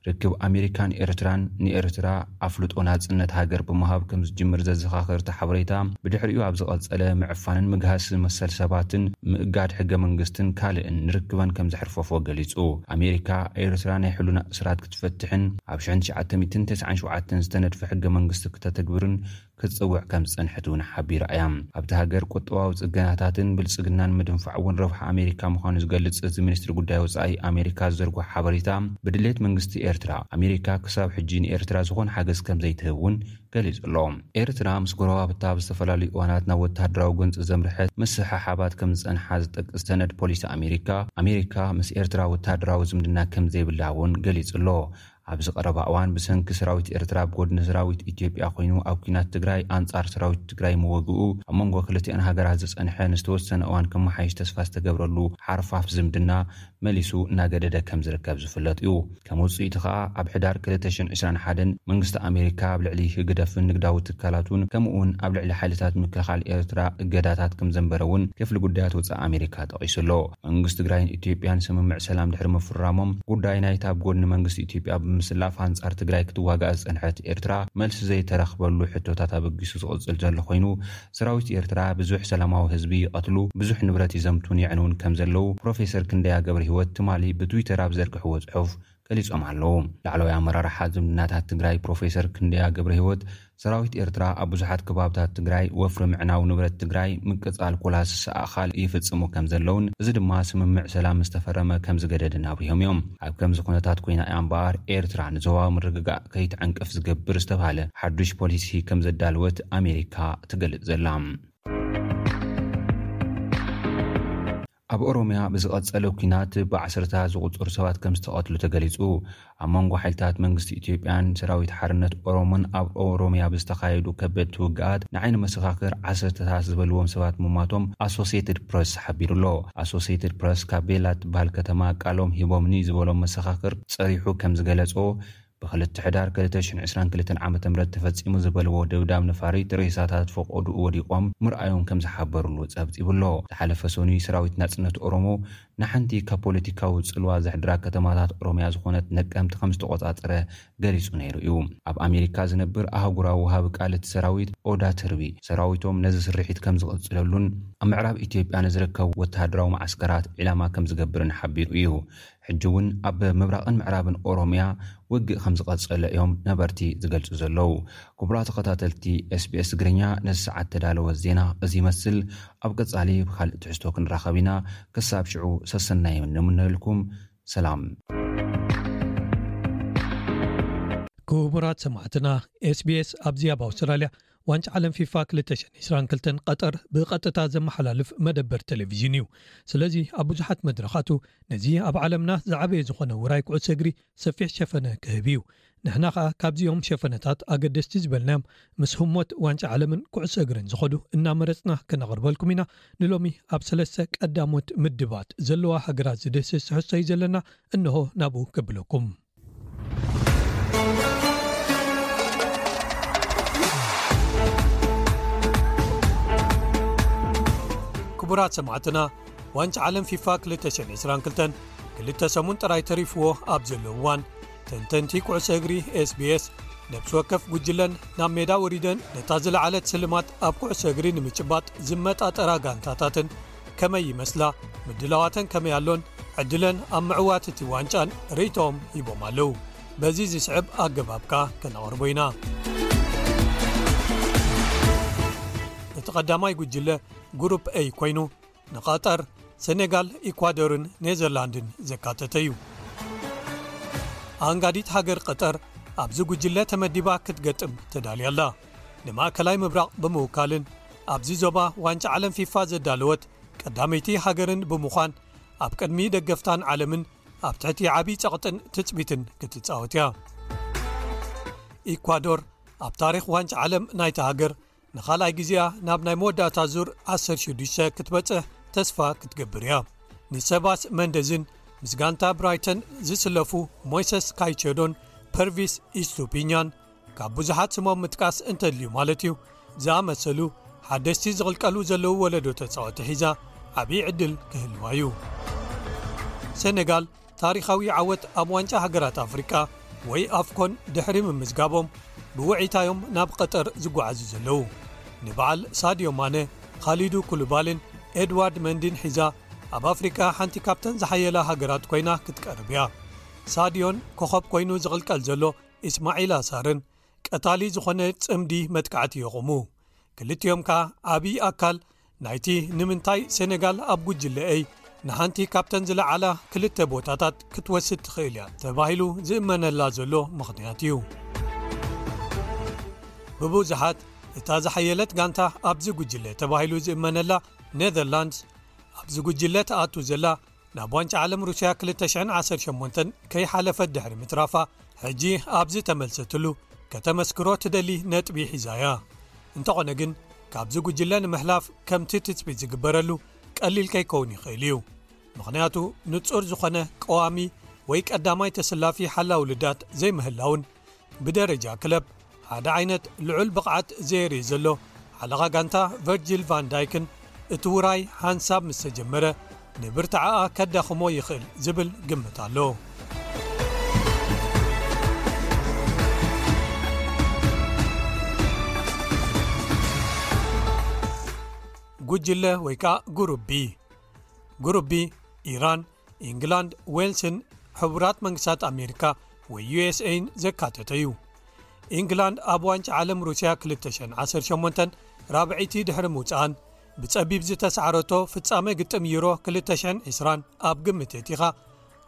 ርክብ ኣሜሪካን ኤርትራን፣ ንኤርትራ ኣፍልጦ ናጽነት ሃገር ብምሃብ ከም ዝጅምር ዘዘኻኽር እቲ ሓበሬታ፣ ብድሕሪኡ ኣብ ዝቐጸለ፣ ምዕፋንን ምግሃስ መሰል ሰባትን፣ ምእጋድ ሕገ-መንግስትን ካልእን ንርክበን ከም ዘሕርፈፎ ገሊጹ። ኣሜሪካ፣ ኤርትራ ናይ ሕልና እስራት ክትፈትሕን ኣብ ሽሕን ትሽዓተ ሚእትን ተስዓን ሸውዓተን ዝተነድፈ ሕገ-መንግስቲ ክተተግብርን ክትጽውዕ ከም ዝጸንሐት'ውን ሓቢራ እያ። ኣብታ ሃገር ቁጠባዊ ጽገናታትን ብልጽግናን ምድንፋዕ'ውን ረብሓ ኣሜሪካ ምዃኑ ዝገልጽ እዚ ሚኒስትሪ ጉዳይ ወጻኢ ኣሜሪካ ዝዘርግሖ ሓበሬታ፣ ብድሌት መንግስቲ ኤርትራ፣ ኣሜሪካ ክሳብ ሕጂ ንኤርትራ ዝኾነ ሓገዝ ከም ዘይትህብ'ውን ገሊጹ ኣሎ። ኤርትራ ምስ ጎረባብታ ኣብ ዝተፈላለዩ እዋናት ናብ ወተሃደራዊ ጎንጺ ዘምርሐት ምስሕሓባት ከም ዝጸንሓ ዝጠቅስ ሰነድ ፖሊሲ ኣሜሪካ፣ ኣሜሪካ ምስ ኤርትራ ወተሃደራዊ ዝምድና ከም ዘይብላ'ውን ገሊጹ ኣሎ። ኣብዚ ቀረባ እዋን ብሰንኪ ሰራዊት ኤርትራ ኣብ ጎድኒ ሰራዊት ኢትዮጵያ ኮይኑ ኣብ ኲናት ትግራይ ኣንጻር ሰራዊት ትግራይ ምወግኡ ኣብ መንጎ ክልቲኣን ሃገራት ዝጸንሐ ንዝተወሰነ እዋን ክመሓይሽ ተስፋ ዝተገብረሉ ሓርፋፍ ዝምድና መሊሱ እናገደደ ከምዝርከብ ዝፍለጥ እዩ። ከም ውጽኢቱ ከኣ ኣብ ሕዳር ክልተ ሽሕን ዕስራን ሓደን መንግስቲ ኣሜሪካ ኣብ ልዕሊ ህግደፍን ንግዳዊ ትካላቱን ከምኡ'ውን ኣብ ልዕሊ ሓይልታት ምክልኻል ኤርትራ እገዳታት ከምዘንበረ'ውን ክፍሊ ጉዳያት ወጻኢ ኣሜሪካ ጠቒሱ ኣሎ። መንግስቲ ትግራይን ኢትዮጵያን ስምምዕ ሰላም ድሕሪ ምፍራሞም፣ ጉዳይ ናይታ ኣብ ጎድኒ መንግስቲ ኢትዮጵያ ብምስላፍ ኣንጻር ትግራይ ክትዋጋእ ዝጸንሐት ኤርትራ መልሲ ዘይተረኽበሉ ሕቶታት ኣበጊሱ ዝቕጽል ዘሎ ኮይኑ፣ ሰራዊት ኤርትራ ብዙሕ ሰላማዊ ህዝቢ ይቐትሉ፣ ብዙሕ ንብረት ይዘምቱን የዕንዉን ከምዘለዉ ፕሮፌሰር ክንደያ ገብረሂወት ትማሊ ብትዊተር ኣብ ዝዘርግሕዎ ጽሑፍ ገሊፆም ኣለው። ላዕለዋይ ኣመራርሓ ዝምድናታት ትግራይ ፕሮፌሰር ክንደያ ገብረሂወት ሰራዊት ኤርትራ ኣብ ብዙሓት ከባብታት ትግራይ ወፍሪ ምዕናው ንብረት ትግራይ፣ ምቅፃል ኮላስስ ኣእኻል ይፍፅሙ ከምዘለውን እዚ ድማ ስምምዕ ሰላም ምስተፈረመ ከምዝገደድን ኣብሪሆም እዮም። ኣብ ከምዚ ኩነታት ኮይና እያ እምበኣር ኤርትራ ንዞባዊ ምርግጋእ ከይትዕንቅፍ ዝገብር ዝተብሃለ ሓዱሽ ፖሊሲ ከምዘዳለወት ኣሜሪካ ትገልፅ ዘላ። ኣብ ኦሮምያ ብዝቐጸለ ኲናት ብዓሰርተታት ዝቑጸሩ ሰባት ከምዝተቐትሉ ተገሊጹ። ኣብ መንጎ ሓይልታት መንግስቲ ኢትዮጵያን ሰራዊት ሓርነት ኦሮሞን ኣብ ኦሮምያ ብዝተኻየዱ ከበድቲ ውግኣት ንዓይኒ መሰኻኽር ዓሰርተታት ዝበልዎም ሰባት ምሟቶም ኣሶሴይትድ ፕረስ ሓቢሩ'ሎ። ኣሶሴይትድ ፕረስ ካብ ቤላ እትበሃል ከተማ ቃሎም ሂቦምኒ ዝበሎም መሰኻኽር ጸሪሑ ከምዝገለጾ፣ ብክልተ ሕዳር ክልተ ሽሕን ዕስራን ክልተን ዓመተ ምህረት ተፈጺሙ ዝበልዎ ደብዳብ ነፋሪት ሬሳታት ፎቖድኡ ወዲቖም ምርኣዮም ከም ዝሓበርሉ ጸብጺቡ'ሎ። ዝሓለፈ ሰኑይ ሰራዊት ናጽነት ኦሮሞ ንሓንቲ ካብ ፖለቲካዊ ጽልዋ ዘሕድራ ከተማታት ኦሮምያ ዝኾነት ነቀምት ከም ዝተቖጻጸረ ገሊጹ ነይሩ እዩ። ኣብ ኣሜሪካ ዝነብር ኣህጉራዊ ወሃቢ ቃል እቲ ሰራዊት ኦዳ ተርቢ ሰራዊቶም ነዚ ስርሒት ከም ዝቕጽለሉን ኣብ ምዕራብ ኢትዮጵያ ንዝርከቡ ወተሃደራዊ መዓስከራት ዒላማ ከም ዝገብርን ሓቢሩ እዩ። ሕጂ እውን ኣብ ምብራቕን ምዕራብን ኦሮሚያ ውግእ ከምዝቐፀለ እዮም ነበርቲ ዝገልፁ ዘለዉ። ክቡራት ተኸታተልቲ SBS ትግርኛ ነዚ ሰዓት ዝተዳለወ ዜና እዚ ይመስል። ኣብ ቀፃሊ ብካልእ ትሕዝቶ ክንራኸብ ኢና። ክሳብ ሽዑ ሰሰናዩ ንምነየልኩም። ሰላም። ክቡራት ሰማዕትና፣ SBS ኣብዚ ኣብ ኣውስትራልያ ዋንጫ ዓለም ፊፋ ክልተ ሽሕን ዕስራን ክልተን ቐጠር ብቐጥታ ዘመሓላልፍ መደበር ቴሌቪዥን እዩ። ስለዚ ኣብ ብዙሓት መድረኻቱ ነዚ ኣብ ዓለምና ዝዓበየ ዝኾነ ውራይ ኩዕሶ እግሪ ሰፊሕ ሸፈነ ክህብ እዩ። ንሕና ኸኣ ካብዚኦም ሸፈነታት ኣገደስቲ ዝበልናዮም ምስ ህሞት ዋንጫ ዓለምን ኩዕሶ እግርን ዝኸዱ እናመረጽና ከነቕርበልኩም ኢና። ንሎሚ ኣብ ሰለስተ ቀዳሞት ምድባት ዘለዋ ሃገራት ዝድህስስ ትሕዝቶ እዩ ዘለና እነሆ ናብኡ ከብለኩም። ክቡራት ሰማዕትና ዋንጭ ዓለም ፊፋ 222 ክልተ ሰሙን ጥራይ ተሪፍዎ ኣብ ዘለ ዋን ተንተንቲ ኩዕሰ እግሪ ስbs ነብሲ ወከፍ ጉጅለን ናብ ሜዳ ወሪደን ነታ ዝለዓለት ስልማት ኣብ ኩዕሰ እግሪ ንምጭባጥ ዝመጣጠራ ጋንታታትን ከመይ ይመስላ፣ ምድላዋተን ከመይ ኣሎን ዕድለን ኣብ ምዕዋት እቲ ዋንጫን ርእይቶኦም ሂቦም ኣለዉ። በዚ ዝስዕብ ኣገባብ ከኣ ከነቕርቦ ኢና። እቲ ቀዳማይ ጉጅለ ጉሩፕ ኤይ ኮይኑ ንቐጠር፣ ሰኔጋል፣ ኢኳዶርን ኔዘርላንድን ዘካተተ እዩ። ኣኣንጋዲት ሃገር ቐጠር ኣብዚ ጉጅለ ተመዲባ ክትገጥም ተዳልያ ኣላ። ንማእከላይ ምብራቕ ብምውካልን ኣብዚ ዞባ ዋንጫ ዓለም ፊፋ ዘዳለወት ቀዳመይቲ ሃገርን ብምዃን ኣብ ቅድሚ ደገፍታን ዓለምን ኣብ ትሕቲ ዓብዪ ጸቕጥን ትጽቢትን ክትጻወት እያ ኢኳዶር ኣብ ታሪኽ ዋንጫ ዓለም ናይቲ ሃገር ንኻልኣይ ግዜኣ ናብ ናይ መወዳእታ ዙር 16 ክትበጽሕ ተስፋ ክትገብር እያ ንሰባስ መንደዝን ምስ ጋንታ ብራይተን ዝስለፉ ሞይሰስ ካይቸዶን ፐርቪስ ኢስቱፒኛን ካብ ብዙሓት ስሞም ምጥቃስ እንተድልዩ ማለት እዩ ዝኣመሰሉ ሓደስቲ ዝቕልቀሉ ዘለዉ ወለዶ ተጻወቲ ሒዛ ዓብዪ ዕድል ክህልዋ እዩ ሰነጋል ታሪኻዊ ዓወት ኣብ ዋንጫ ሃገራት ኣፍሪቃ ወይ ኣፍኮን ድሕሪ ምምዝጋቦም ብውዒታዮም ናብ ቐጠር ዝጓዓዙ ዘለዉ ንበዓል ሳድዮ ማነ ኻሊዱ ኩሉባልን ኤድዋርድ መንዲን ሒዛ ኣብ ኣፍሪቃ ሓንቲ ካብተን ዝሓየላ ሃገራት ኮይና ክትቀርብ እያ ሳድዮን ኮኸብ ኮይኑ ዝቕልቀል ዘሎ ኢስማዒል ኣሳርን ቀታሊ ዝኾነ ጽምዲ መጥቃዕቲ የቑሙ። ክልቲኦም ከኣ ዓብዪ ኣካል ናይቲ ንምንታይ ሰነጋል ኣብ ጉጅለ A ንሓንቲ ካብተን ዝለዓላ ክልተ ቦታታት ክትወስድ ትኽእል እያ ተባሂሉ ዝእመነላ ዘሎ ምኽንያት እዩ። ብብዙሓት እታ ዝሓየለት ጋንታ ኣብዚ ጉጅለ ተባሂሉ ዝእመነላ ኔዘርላንድስ ኣብዚ ጉጅለ ትኣቱ ዘላ ናብ ዋንጫ ዓለም ሩስያ 2018 ከይሓለፈት ድሕሪ ምትራፋ ሕጂ ኣብዚ ተመልሰትሉ ከተመስክሮ ትደሊ ነጥቢ ሒዛ እያ እንተኾነ ግን ካብዚ ጉጅለ ንምሕላፍ ከምቲ ትፅቢት ዝግበረሉ ቀሊል ከይከውን ይኽእል እዩ ምኽንያቱ ንፁር ዝኾነ ቀዋሚ ወይ ቀዳማይ ተስላፊ ሓላው ልዳት ዘይምህላውን ብደረጃ ክለብ ሓደ ዓይነት ልዑል ብቕዓት ዘየርእይ ዘሎ ሓለቓ ጋንታ ቨርጅል ቫን ዳይክን እቲ ውራይ ሓንሳብ ምስ ተጀመረ ንብርትዓኣ ከዳኽሞ ይኽእል ዝብል ግምት ኣሎ። ጉጅለ ወይ ከኣ ጉሩብ ቢ ጉሩብ ቢ ኢራን ኢንግላንድ ዌልስን ሕቡራት መንግስታት ኣሜሪካ ወይ usaይን ዘካተተ እዩ ኢንግላንድ ኣብ ዋንጭ ዓለም ሩስያ 218 ራብዒቲ ድሕሪ ምውፅኣን ብፀቢብ ዝተሰዕረቶ ፍፃመ ግጥም ዩሮ 220 ኣብ ግምት የቲኻ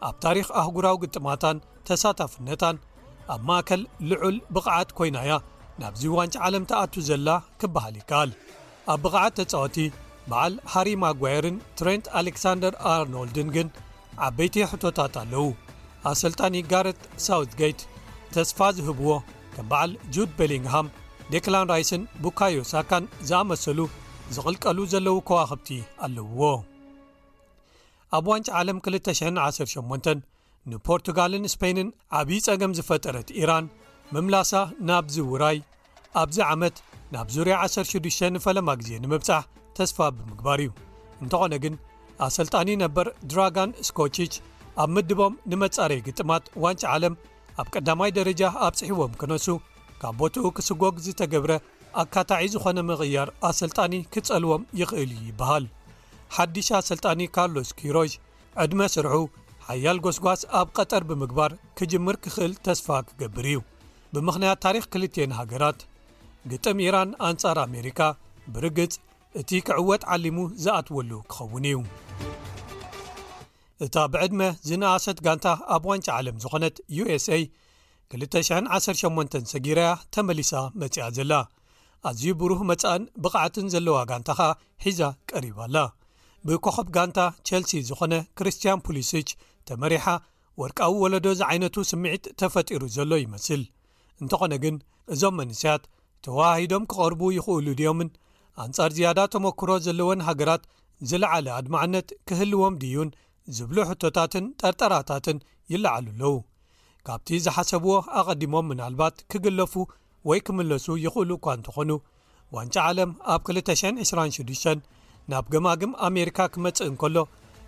ኣብ ታሪክ ኣህጉራዊ ግጥማታን ተሳታፍነታን ኣብ ማእከል ልዑል ብቕዓት ኮይና እያ ናብዚ ዋንጭ ዓለም ተኣቱ ዘላ ክበሃል ይከኣል ኣብ ብቕዓት ተጻወቲ በዓል ሃሪ ማጓየርን ትረንት ኣሌክሳንደር ኣርኖልድን ግን ዓበይቲ ሕቶታት ኣለዉ ኣሰልጣኒ ጋረት ሳውት ገይት ተስፋ ዝህብዎ ከም በዓል ጁድ በሊንግሃም ዴክላን ራይስን ቡካዮሳካን ዝኣመሰሉ ዝቕልቀሉ ዘለዉ ከዋኽብቲ ኣለውዎ ኣብ ዋንጭ ዓለም 218 ንፖርቱጋልን ስፐይንን ዓብዪ ጸገም ዝፈጠረት ኢራን ምምላሳ ናብዚ ውራይ ኣብዚ ዓመት ናብ ዙርያ 16 ንፈለማ ግዜ ንምብጻሕ ተስፋ ብምግባር እዩ እንተኾነ ግን ኣሰልጣኒ ነበር ድራጋን ስኮችች ኣብ ምድቦም ንመጻረይ ግጥማት ዋንጫ ዓለም ኣብ ቀዳማይ ደረጃ ኣብጽሕዎም ክነሱ ካብ ቦትኡ ክስጎግ ዝተገብረ ኣካታዒ ዝኾነ ምቕያር ኣሰልጣኒ ክጸልዎም ይኽእል እዩ ይበሃል ሓድሽ ኣሰልጣኒ ካርሎስ ኪሮሽ ዕድመ ስርሑ ሓያል ጎስጓስ ኣብ ቐጠር ብምግባር ክጅምር ክኽእል ተስፋ ክገብር እዩ ብምኽንያት ታሪኽ ክልትን ሃገራት ግጥም ኢራን ኣንጻር ኣሜሪካ ብርግጽ እቲ ክዕወት ዓሊሙ ዝኣትወሉ ክኸውን እዩ እታ ብዕድመ ዝነኣሰት ጋንታ ኣብ ዋንጫ ዓለም ዝኾነት usa 218 ሰጊራያ ተመሊሳ መጽኣ ዘላ ኣዝዩ ብሩህ መጻእን ብቕዓትን ዘለዋ ጋንታ ከኣ ሒዛ ቀሪባ ኣላ። ብኮኾብ ጋንታ ቸልሲ ዝኾነ ክርስትያን ፑሊስች ተመሪሓ ወርቃዊ ወለዶ ዝዓይነቱ ስምዒት ተፈጢሩ ዘሎ ይመስል። እንተኾነ ግን እዞም መንሰያት ተወሃሂዶም ክቐርቡ ይኽእሉ ድዮምን ኣንጻር ዝያዳ ተመክሮ ዘለወን ሃገራት ዝለዓለ ኣድማዕነት ክህልዎም ድዩን ዝብሉ ሕቶታትን ጠርጠራታትን ይለዓሉ ኣለዉ። ካብቲ ዝሓሰብዎ ኣቐዲሞም ምናልባት ክግለፉ ወይ ክምለሱ ይኽእሉ እኳ እንተኾኑ ዋንጫ ዓለም ኣብ 226 ናብ ገማግም ኣሜሪካ ክመጽእ እንከሎ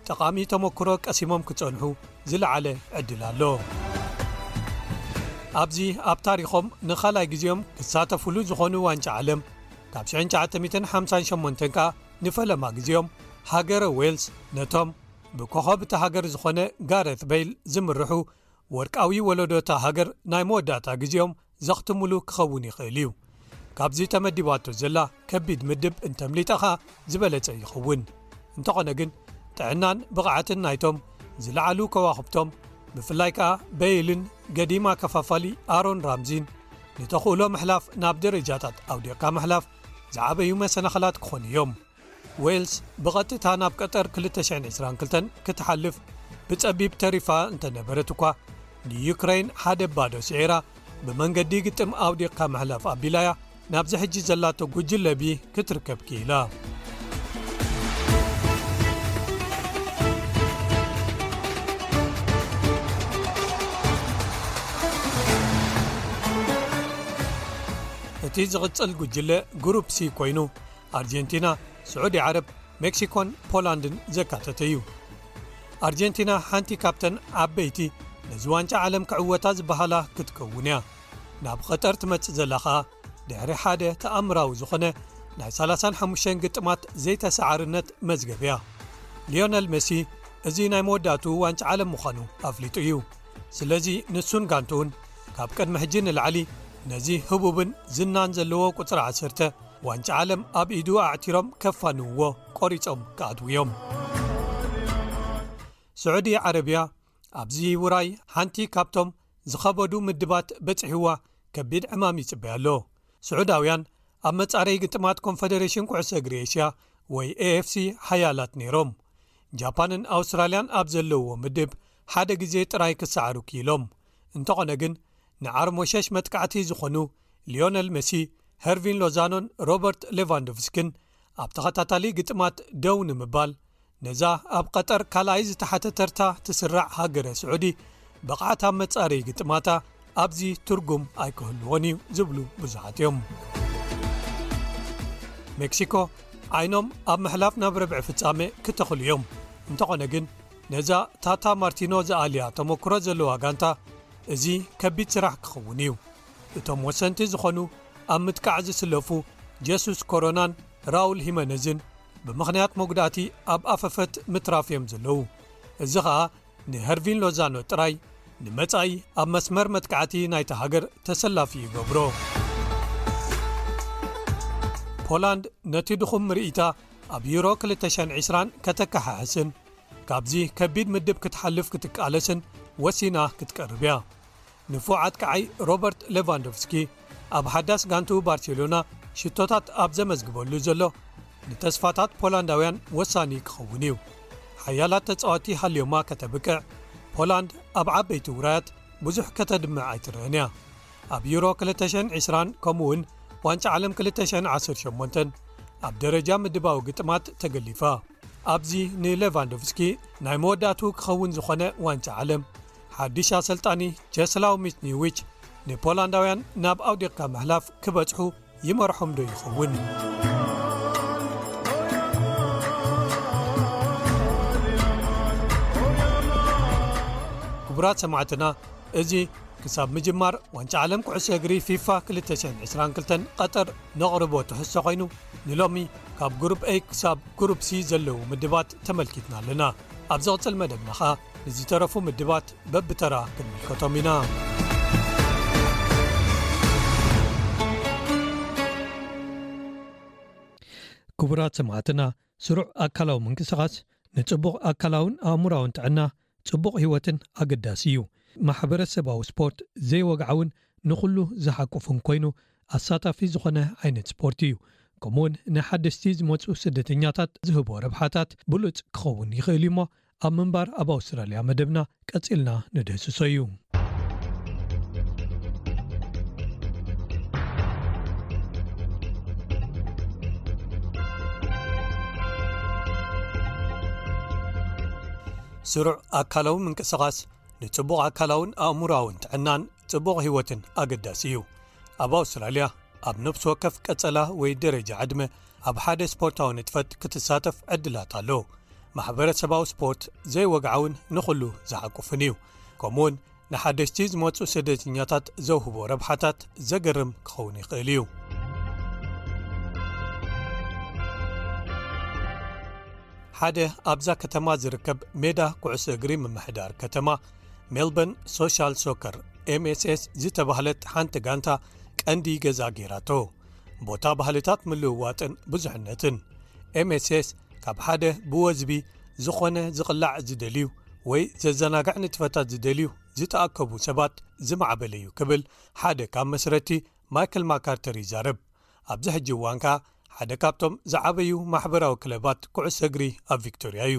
ጠቓሚ ተመክሮ ቀሲሞም ክጸንሑ ዝለዓለ ዕድል ኣሎ። ኣብዚ ኣብ ታሪኾም ንኻልኣይ ግዜኦም ክሳተፍሉ ዝኾኑ ዋንጫ ዓለም ካብ 1958 ከኣ ንፈለማ ግዜኦም ሃገረ ዌልስ ነቶም ብኮኸብ እቲ ሃገር ዝኾነ ጋረት በይል ዝምርሑ ወርቃዊ ወለዶታ ሃገር ናይ መወዳእታ ግዜኦም ዘኽትሙሉ ክኸውን ይኽእል እዩ። ካብዚ ተመዲባቶ ዘላ ከቢድ ምድብ እንተምሊጠ ኸኣ ዝበለጸ ይኸውን። እንተኾነ ግን ጥዕናን ብቕዓትን ናይቶም ዝለዓሉ ከዋኽብቶም ብፍላይ ከኣ በይልን ገዲም ኣከፋፋሊ ኣሮን ራምዚን ንተኽእሎ ምሕላፍ ናብ ደረጃታት ኣውዲቕካ ምሕላፍ ዝዓበዩ መሰናኽላት ክኾኑ እዮም። ዌልስ ብቐጥታ ናብ ቀጠር 2022 ክትሓልፍ ብጸቢብ ተሪፋ እንተነበረት እኳ፣ ንዩክረይን ሓደ ባዶ ስዒራ ብመንገዲ ግጥም ኣውዲቕካ ምሕላፍ ኣቢላ'ያ ናብዚ ሕጂ ዘላቶ ጉጅለ ቢ ክትርከብ ክኢላ። እቲ ዝቕጽል ጉጅለ ግሩፕ ሲ ኮይኑ ኣርጀንቲና፣ ስዑዲ ዓረብ፣ ሜክሲኮን ፖላንድን ዘካተተ እዩ። ኣርጀንቲና ሓንቲ ካብተን ዓበይቲ ነዚ ዋንጫ ዓለም ክዕወታ ዝበሃላ ክትከውን እያ። ናብ ቐጠር ትመጽእ ዘላ ኸኣ ድሕሪ ሓደ ተኣምራዊ ዝኾነ ናይ 35 ግጥማት ዘይተሰዓርነት መዝገብ እያ። ሊዮነል መሲ እዚ ናይ መወዳእትኡ ዋንጫ ዓለም ምዃኑ ኣፍሊጡ እዩ። ስለዚ ንሱን ጋንትኡን ካብ ቅድሚ ሕጂ ንላዕሊ ነዚ ህቡብን ዝናን ዘለዎ ቁጽሪ ዓሰርተ ዋንጫ ዓለም ኣብ ኢዱ ኣዕቲሮም ከፋንውዎ ቆሪጾም ክኣትው እዮም ስዑዲ ዓረብያ ኣብዚ ውራይ ሓንቲ ካብቶም ዝኸበዱ ምድባት በጽሕዋ ከቢድ ዕማም ይጽበያ ኣሎ ስዑዳውያን ኣብ መጻረይ ግጥማት ኮንፈደሬሽን ኩዕሶ እግሪ ኤሽያ ወይ ኤኤፍሲ ሓያላት ነይሮም ጃፓንን ኣውስትራልያን ኣብ ዘለዎ ምድብ ሓደ ግዜ ጥራይ ክሰዓሩ ክኢሎም። እንተኾነ ግን ንዓርሞሸሽ መጥቃዕቲ ዝኾኑ ሊዮነል መሲ፣ ሀርቪን ሎዛኖን ሮበርት ሌቫንዶቭስኪን ኣብ ተኸታታሊ ግጥማት ደው ንምባል ነዛ ኣብ ቐጠር ካልኣይ ዝተሓተ ተርታ ትስራዕ ሃገረ ስዑዲ ብቕዓት ኣብ መጻረዪ ግጥማታ ኣብዚ ትርጉም ኣይክህልዎን እዩ ዝብሉ ብዙሓት እዮም ሜክሲኮ ዓይኖም ኣብ ምሕላፍ ናብ ርብዒ ፍጻመ ክተኽሉ እዮም እንተኾነ ግን ነዛ ታታ ማርቲኖ ዝኣልያ ተመክሮ ዘለዋ ጋንታ እዚ ከቢድ ስራሕ ክኸውን እዩ እቶም ወሰንቲ ዝኾኑ ኣብ ምጥቃዕ ዝስለፉ ጀሱስ ኮሮናን ራውል ሂመነዝን ብምኽንያት መጉዳእቲ ኣብ ኣፈፈት ምትራፍ እዮም ዘለዉ እዚ ኸኣ ንሀርቪን ሎዛኖ ጥራይ ንመጻኢ ኣብ መስመር መጥቃዕቲ ናይታ ሃገር ተሰላፊ ይገብሮ። ፖላንድ ነቲ ድኹም ምርኢታ ኣብ ዩሮ 220 ከተከሓሕስን ካብዚ ከቢድ ምድብ ክትሓልፍ ክትቃለስን ወሲና ክትቀርብ እያ። ንፉዕ ኣጥቃዓይ ሮበርት ሌቫንዶቭስኪ ኣብ ሓዳስ ጋንትኡ ባርሴሎና ሽቶታት ኣብ ዘመዝግበሉ ዘሎ ንተስፋታት ፖላንዳውያን ወሳኒ ክኸውን እዩ። ሓያላት ተጻወቲ ሃልዮማ ከተብቅዕ ፖላንድ ኣብ ዓበይቲ ውራያት ብዙሕ ከተድምዕ ኣይትረኣን እያ። ኣብ ዩሮ 2020 ከምኡ'ውን ዋንጫ ዓለም 2018 ኣብ ደረጃ ምድባዊ ግጥማት ተገሊፋ። ኣብዚ ንሌቫንዶቭስኪ ናይ መወዳእትኡ ክኸውን ዝኾነ ዋንጫ ዓለም፣ ሓድሽ ኣሰልጣኒ ቸስላው ሚትኒዊች ንፖላንዳውያን ናብ ኣውዲቕካ ምሕላፍ ክበጽሑ ይመርሖምዶ ይኸውን? ክቡራት ሰማዕትና እዚ ክሳብ ምጅማር ዋንጫ ዓለም ኩዕሶ እግሪ ፊፋ 222 ቐጠር ነቕርቦ ትሕሶ ኮይኑ ንሎሚ ካብ ጉሩብ a ክሳብ ጉሩብ c ዘለዉ ምድባት ተመልኪትና ኣለና ኣብ ዝቕጽል መደብና ኸኣ ንዝተረፉ ምድባት በብተራ ክንምልከቶም ኢና። ክቡራት ሰማዕትና ስሩዕ ኣካላዊ ምንቅስቓስ ንጽቡቕ ኣካላውን ኣእሙራውን ጥዕና ጽቡቕ ህይወትን ኣገዳሲ እዩ ማሕበረሰባዊ ስፖርት ዘይወግዓውን ንዅሉ ዝሓቁፍን ኰይኑ ኣሳታፊ ዝኾነ ዓይነት ስፖርት እዩ። ከምኡውን ንሓደስቲ ዝመጹ ስደተኛታት ዝህቦ ረብሓታት ብሉጽ ክኸውን ይኽእል እዩሞ ኣብ ምንባር ኣብ ኣውስትራልያ መደብና ቀጺልና ንድህስሶ እዩ። ስሩዕ ኣካላዊ ምንቅስቓስ ንጽቡቕ ኣካላውን ኣእምሮኣውን ጥዕናን ጽቡቕ ህይወትን ኣገዳሲ እዩ ኣብ ኣውስትራልያ ኣብ ነፍሲ ወከፍ ቀጸላ ወይ ደረጃ ዕድመ ኣብ ሓደ ስፖርታዊ ንጥፈት ክትሳተፍ ዕድላት ኣሎ ማሕበረሰባዊ ስፖርት ዘይወግዓውን ንዅሉ ዝሓቁፍን እዩ ከምኡ ውን ንሓደሽቲ ዝመፁ ስደተኛታት ዘውህቦ ረብሓታት ዘገርም ክኸውን ይኽእል እዩ ሓደ ኣብዛ ከተማ ዝርከብ ሜዳ ኩዕሶ እግሪ ምምሕዳር ከተማ ሜልበን ሶሻል ሶከር mss ዝተባህለት ሓንቲ ጋንታ ቀንዲ ገዛ ገይራቶ ቦታ ባህልታት ምልውዋጥን ብዙሕነትን ኤምስስ ካብ ሓደ ብወዝቢ ዝኾነ ዝቕላዕ ዝደልዩ ወይ ዘዘናጋዕ ንጥፈታት ዝደልዩ ዝተኣከቡ ሰባት ዝማዕበለ እዩ ክብል ሓደ ካብ መስረቲ ማይክል ማካርተር ይዛረብ ኣብዚ ሕጂ እዋንካ ሓደ ካብቶም ዝዓበዩ ማሕበራዊ ክለባት ኩዕሰ እግሪ ኣብ ቪክቶርያ እዩ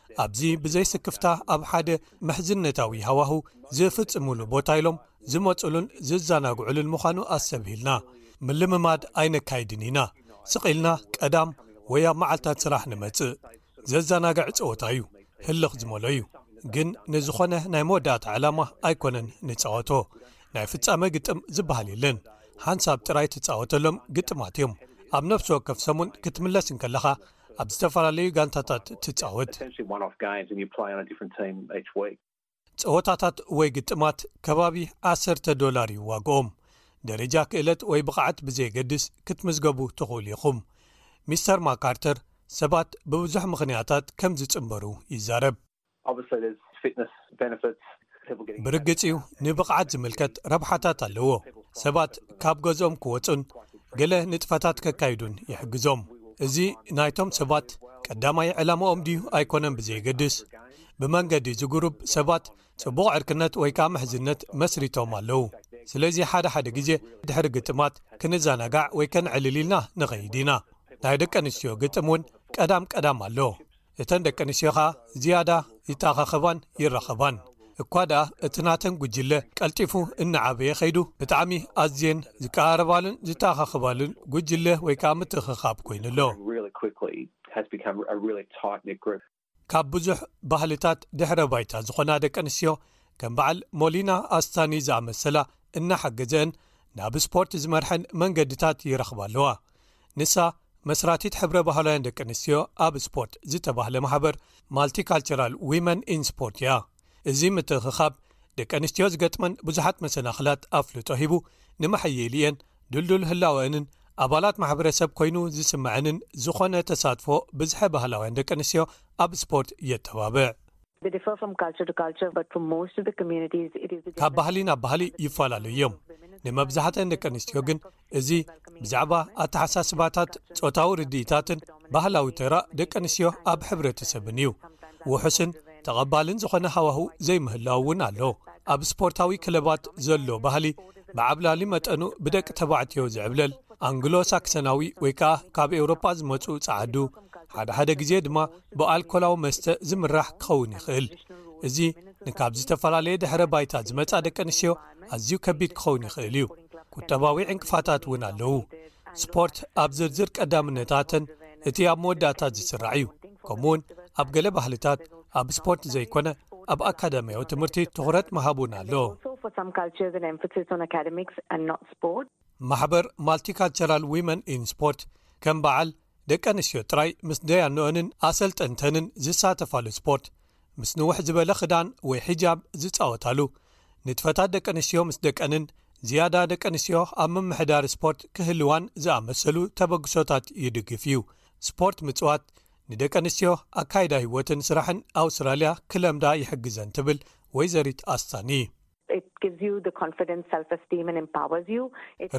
ኣብዚ ብዘይ ስክፍታ ኣብ ሓደ ምሕዝነታዊ ሃዋህው ዝፍጽምሉ ቦታ ኢሎም ዝመጹሉን ዝዘናግዑሉን ምዃኑ ኣሰብሂልና ምልምማድ ኣይነካይድን ኢና። ስቕ ኢልና ቀዳም ወይ ኣብ መዓልታት ስራሕ ንመጽእ። ዘዘናግዕ ጸወታ እዩ፣ ህልኽ ዝመልኦ እዩ፣ ግን ንዝዀነ ናይ መወዳእታ ዕላማ ኣይኰነን ንጻወቶ። ናይ ፍጻመ ግጥም ዝበሃል የለን፣ ሓንሳብ ጥራይ ትጻወተሎም ግጥማት እዮም። ኣብ ነፍሲ ወከፍ ሰሙን ክትምለስ እንከለኻ ኣብ ዝተፈላለዩ ጋንታታት ትጻወት። ጸወታታት ወይ ግጥማት ከባቢ ዓሰርተ ዶላር እዩ ዋግኦም። ደረጃ ክእለት ወይ ብቕዓት ብዘየገድስ ክትምዝገቡ ትኽእሉ ኢኹም። ሚስተር ማካርተር ሰባት ብብዙሕ ምኽንያታት ከም ዝጽንበሩ ይዛረብ። ብርግጽ እዩ ንብቕዓት ዝምልከት ረብሓታት ኣለዎ ሰባት ካብ ገዝኦም ክወፁን ገለ ንጥፈታት ከካይዱን ይሕግዞም እዚ ናይቶም ሰባት ቀዳማይ ዕላማኦም ድዩ ኣይኮነን ብዘየገድስ ብመንገዲ ዝግሩብ ሰባት ጽቡቕ ዕርክነት ወይ ከዓ ምሕዝነት መስሪቶም ኣለዉ ስለዚ ሓደ ሓደ ግዜ ድሕሪ ግጥማት ክንዘናጋዕ ወይ ከነዕልል ኢልና ንኸይድ ኢና ናይ ደቂ ኣንስትዮ ግጥም እውን ቀዳም ቀዳም ኣሎ እተን ደቂ ኣንስትዮ ከኣ ዝያዳ ይተኣኻኸባን ይራኸባን። እኳ ደኣ እቲ ናተን ጕጅለ ቀልጢፉ እናዓበየ ከይዱ፣ ብጣዕሚ ኣዝየን ዝቀራረባሉን ዝተኣኻኸባሉን ጕጅለ ወይ ከኣ ምትእኽኻብ ኰይኑ ኣሎ። ካብ ብዙሕ ባህልታት ድሕረ ባይታ ዝዀና ደቂ ኣንስትዮ ከም በዓል ሞሊና ኣስታኒ ዝኣመሰላ እናሓገዘአን ናብ ስፖርት ዝመርሐን መንገድታት ይረኽባ ኣለዋ። ንሳ መስራቲት ሕብረ ባህላውያን ደቂ ኣንስትዮ ኣብ ስፖርት ዝተባህለ ማሕበር ማልቲ ካልቸራል ዊመን ን ስፖርት እያ እዚ ምትእኽኻብ ደቂ ኣንስትዮ ዝገጥመን ብዙሓት መሰናኽላት ኣፍልጦ ሂቡ ንመሐየሊ እየን ዱልዱል ህላወአንን ኣባላት ማሕበረሰብ ኮይኑ ዝስምዐንን ዝኾነ ተሳትፎ ብዝሐ ባህላውያን ደቂ ኣንስትዮ ኣብ ስፖርት የተባብዕ ካብ ባህሊ ናብ ባህሊ ይፈላለዩ እዮም ንመብዛሕተን ደቂ ኣንስትዮ ግን እዚ ብዛዕባ ኣተሓሳስባታት ፆታዊ ርድኢታትን ባህላዊ ተራ ደቂ ኣንስትዮ ኣብ ሕብረተሰብን እዩ ውሑስን ተቐባልን ዝኾነ ሃዋህው ዘይምህላው እውን ኣሎ ኣብ ስፖርታዊ ክለባት ዘሎ ባህሊ ብዓብላሊ መጠኑ ብደቂ ተባዕትዮ ዝዕብለል ኣንግሎ ሳክሰናዊ ወይ ከኣ ካብ ኤውሮጳ ዝመፁ ፃዓዱ ሓደሓደ ግዜ ድማ ብኣልኮላዊ መስተ ዝምራሕ ክኸውን ይኽእል እዚ ንካብ ዝተፈላለየ ድሕረ ባይታ ዝመፃ ደቂ ኣንስትዮ ኣዝዩ ከቢድ ክኸውን ይኽእል እዩ ቁጠባዊ ዕንቅፋታት እውን ኣለዉ ስፖርት ኣብ ዝርዝር ቀዳምነታትን እቲ ኣብ መወዳእታ ዝስራዕ እዩ ከምኡ ውን ኣብ ገለ ባህልታት ኣብ ስፖርት ዘይኮነ ኣብ ኣካዳሚያዊ ትምህርቲ ትኩረት መሃቡን ኣሎ ማሕበር ማልቲካልቸራል ዊመን ኢንስፖርት ከም በዓል ደቂ ኣንስትዮ ጥራይ ምስ ደያኖኦንን ኣሰልጠንተንን ዝሳተፋሉ ስፖርት፣ ምስ ንውሕ ዝበለ ክዳን ወይ ሒጃብ ዝጻወታሉ፣ ንጥፈታት ደቂ ኣንስትዮ ምስ ደቀንን ዝያዳ ደቂ ኣንስትዮ ኣብ ምምሕዳር ስፖርት ክህልዋን ዝኣመሰሉ ተበግሶታት ይድግፍ እዩ። ስፖርት ምጽዋት ንደቂ ኣንስትዮ ኣካይዳ ህይወትን ስራሕን ኣውስትራልያ ክለምዳ ይሕግዘን ትብል ወይዘሪት ኣስታኒ።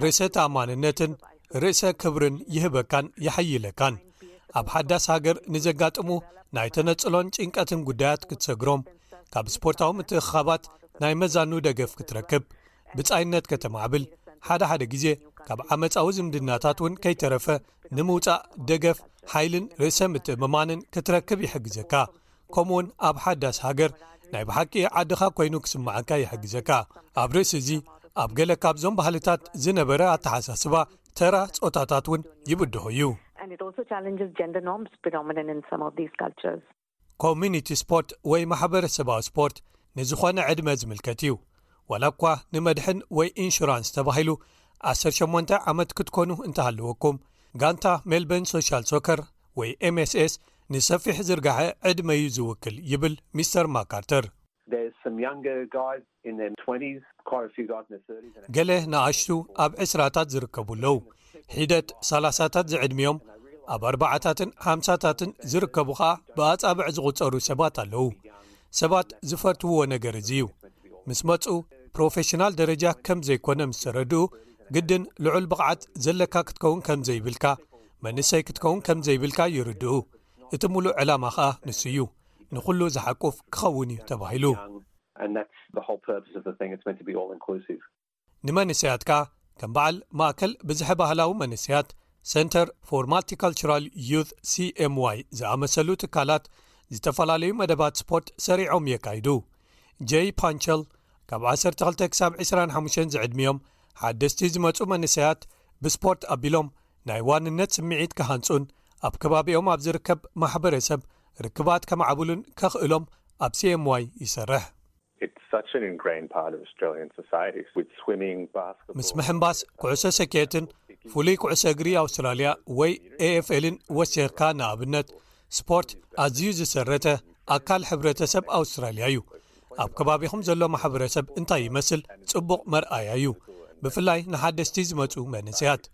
ርእሰ ተኣማንነትን ርእሰ ክብርን ይህበካን የሐይለካን ኣብ ሓዳስ ሃገር ንዘጋጥሙ ናይ ተነጽሎን ጭንቀትን ጉዳያት ክትሰግሮም ካብ ስፖርታዊ ምትእኻባት ናይ መዛኑ ደገፍ ክትረክብ ብጻይነት ከተማዕብል ሓደ ሓደ ግዜ ካብ ዓመፃዊ ዝምድናታት እውን ከይተረፈ ንምውፃእ ደገፍ ሓይልን ርእሰ ምትእምማንን ክትረክብ ይሕግዘካ ከምኡ ውን ኣብ ሓዳስ ሃገር ናይ ብሓቂ ዓድኻ ኮይኑ ክስምዓካ ይሕግዘካ ኣብ ርእሲ እዚ ኣብ ገለ ካብዞም ባህልታት ዝነበረ ኣተሓሳስባ ተራ ፆታታት እውን ይብድሆ እዩ ኮሚኒቲ ስፖርት ወይ ማሕበረሰባዊ ስፖርት ንዝኾነ ዕድመ ዝምልከት እዩ ዋላ እኳ ንመድሕን ወይ ኢንሹራንስ ተባሂሉ 18 ዓመት ክትኮኑ እንተሃለወኩም ጋንታ ሜልበን ሶሻል ሶከር ወይ mስs ንሰፊሕ ዝርጋሐ ዕድመ'ዩ ዝውክል ይብል ሚስተር ማካርተር። ገለ ንኣሽቱ ኣብ ዕስራታት ዝርከቡ ኣለዉ፣ ሒደት ሰላሳታት ዝዕድሚኦም፣ ኣብ ኣርባዓታትን ሓምሳታትን ዝርከቡ ኸኣ ብኣጻብዕ ዝቝጸሩ ሰባት ኣለዉ። ሰባት ዝፈትውዎ ነገር እዚ እዩ። ምስ መጹ ፕሮፌሽናል ደረጃ ከም ዘይኰነ ምስ ተረድኡ ግድን ልዑል ብቕዓት ዘለካ ክትከውን ከም ዘይብልካ፣ መንእሰይ ክትከውን ከም ዘይብልካ ይርድኡ እቲ ምሉእ ዕላማ ኸኣ ንሱ እዩ ንዅሉ ዝሓቁፍ ክኸውን እዩ ተባሂሉ ንመንእሰያትካ ከም በዓል ማእከል ብዝሐ ባህላዊ መንእሰያት ሰንተር ፎር ማልቲካልቸራል ዩት ሲmይ ዝኣመሰሉ ትካላት ዝተፈላለዩ መደባት ስፖርት ሰሪዖም የካይዱ ጀይ ፓንቸል ካብ 12 ክሳብ 25 ዝዕድሚዮም ሓደስቲ ዝመፁ መንሰያት ብስፖርት ኣቢሎም ናይ ዋንነት ስምዒት ክሃንጹን ኣብ ከባቢኦም ኣብ ዝርከብ ማሕበረሰብ ርክባት ከማዕብሉን ከኽእሎም ኣብ CMY ይሰርሕ። ምስ ምሕንባስ ኩዕሶ ሰኪዔትን ፍሉይ ኩዕሶ እግሪ ኣውስትራልያ ወይ AFLን ወሲኽካ ንኣብነት ስፖርት ኣዝዩ ዝሰረተ ኣካል ሕብረተሰብ ኣውስትራልያ እዩ። ኣብ ከባቢኹም ዘሎ ማሕበረሰብ እንታይ ይመስል ጽቡቕ መርኣያ እዩ ብፍላይ ንሓደስቲ ዝመፁ መንሰያት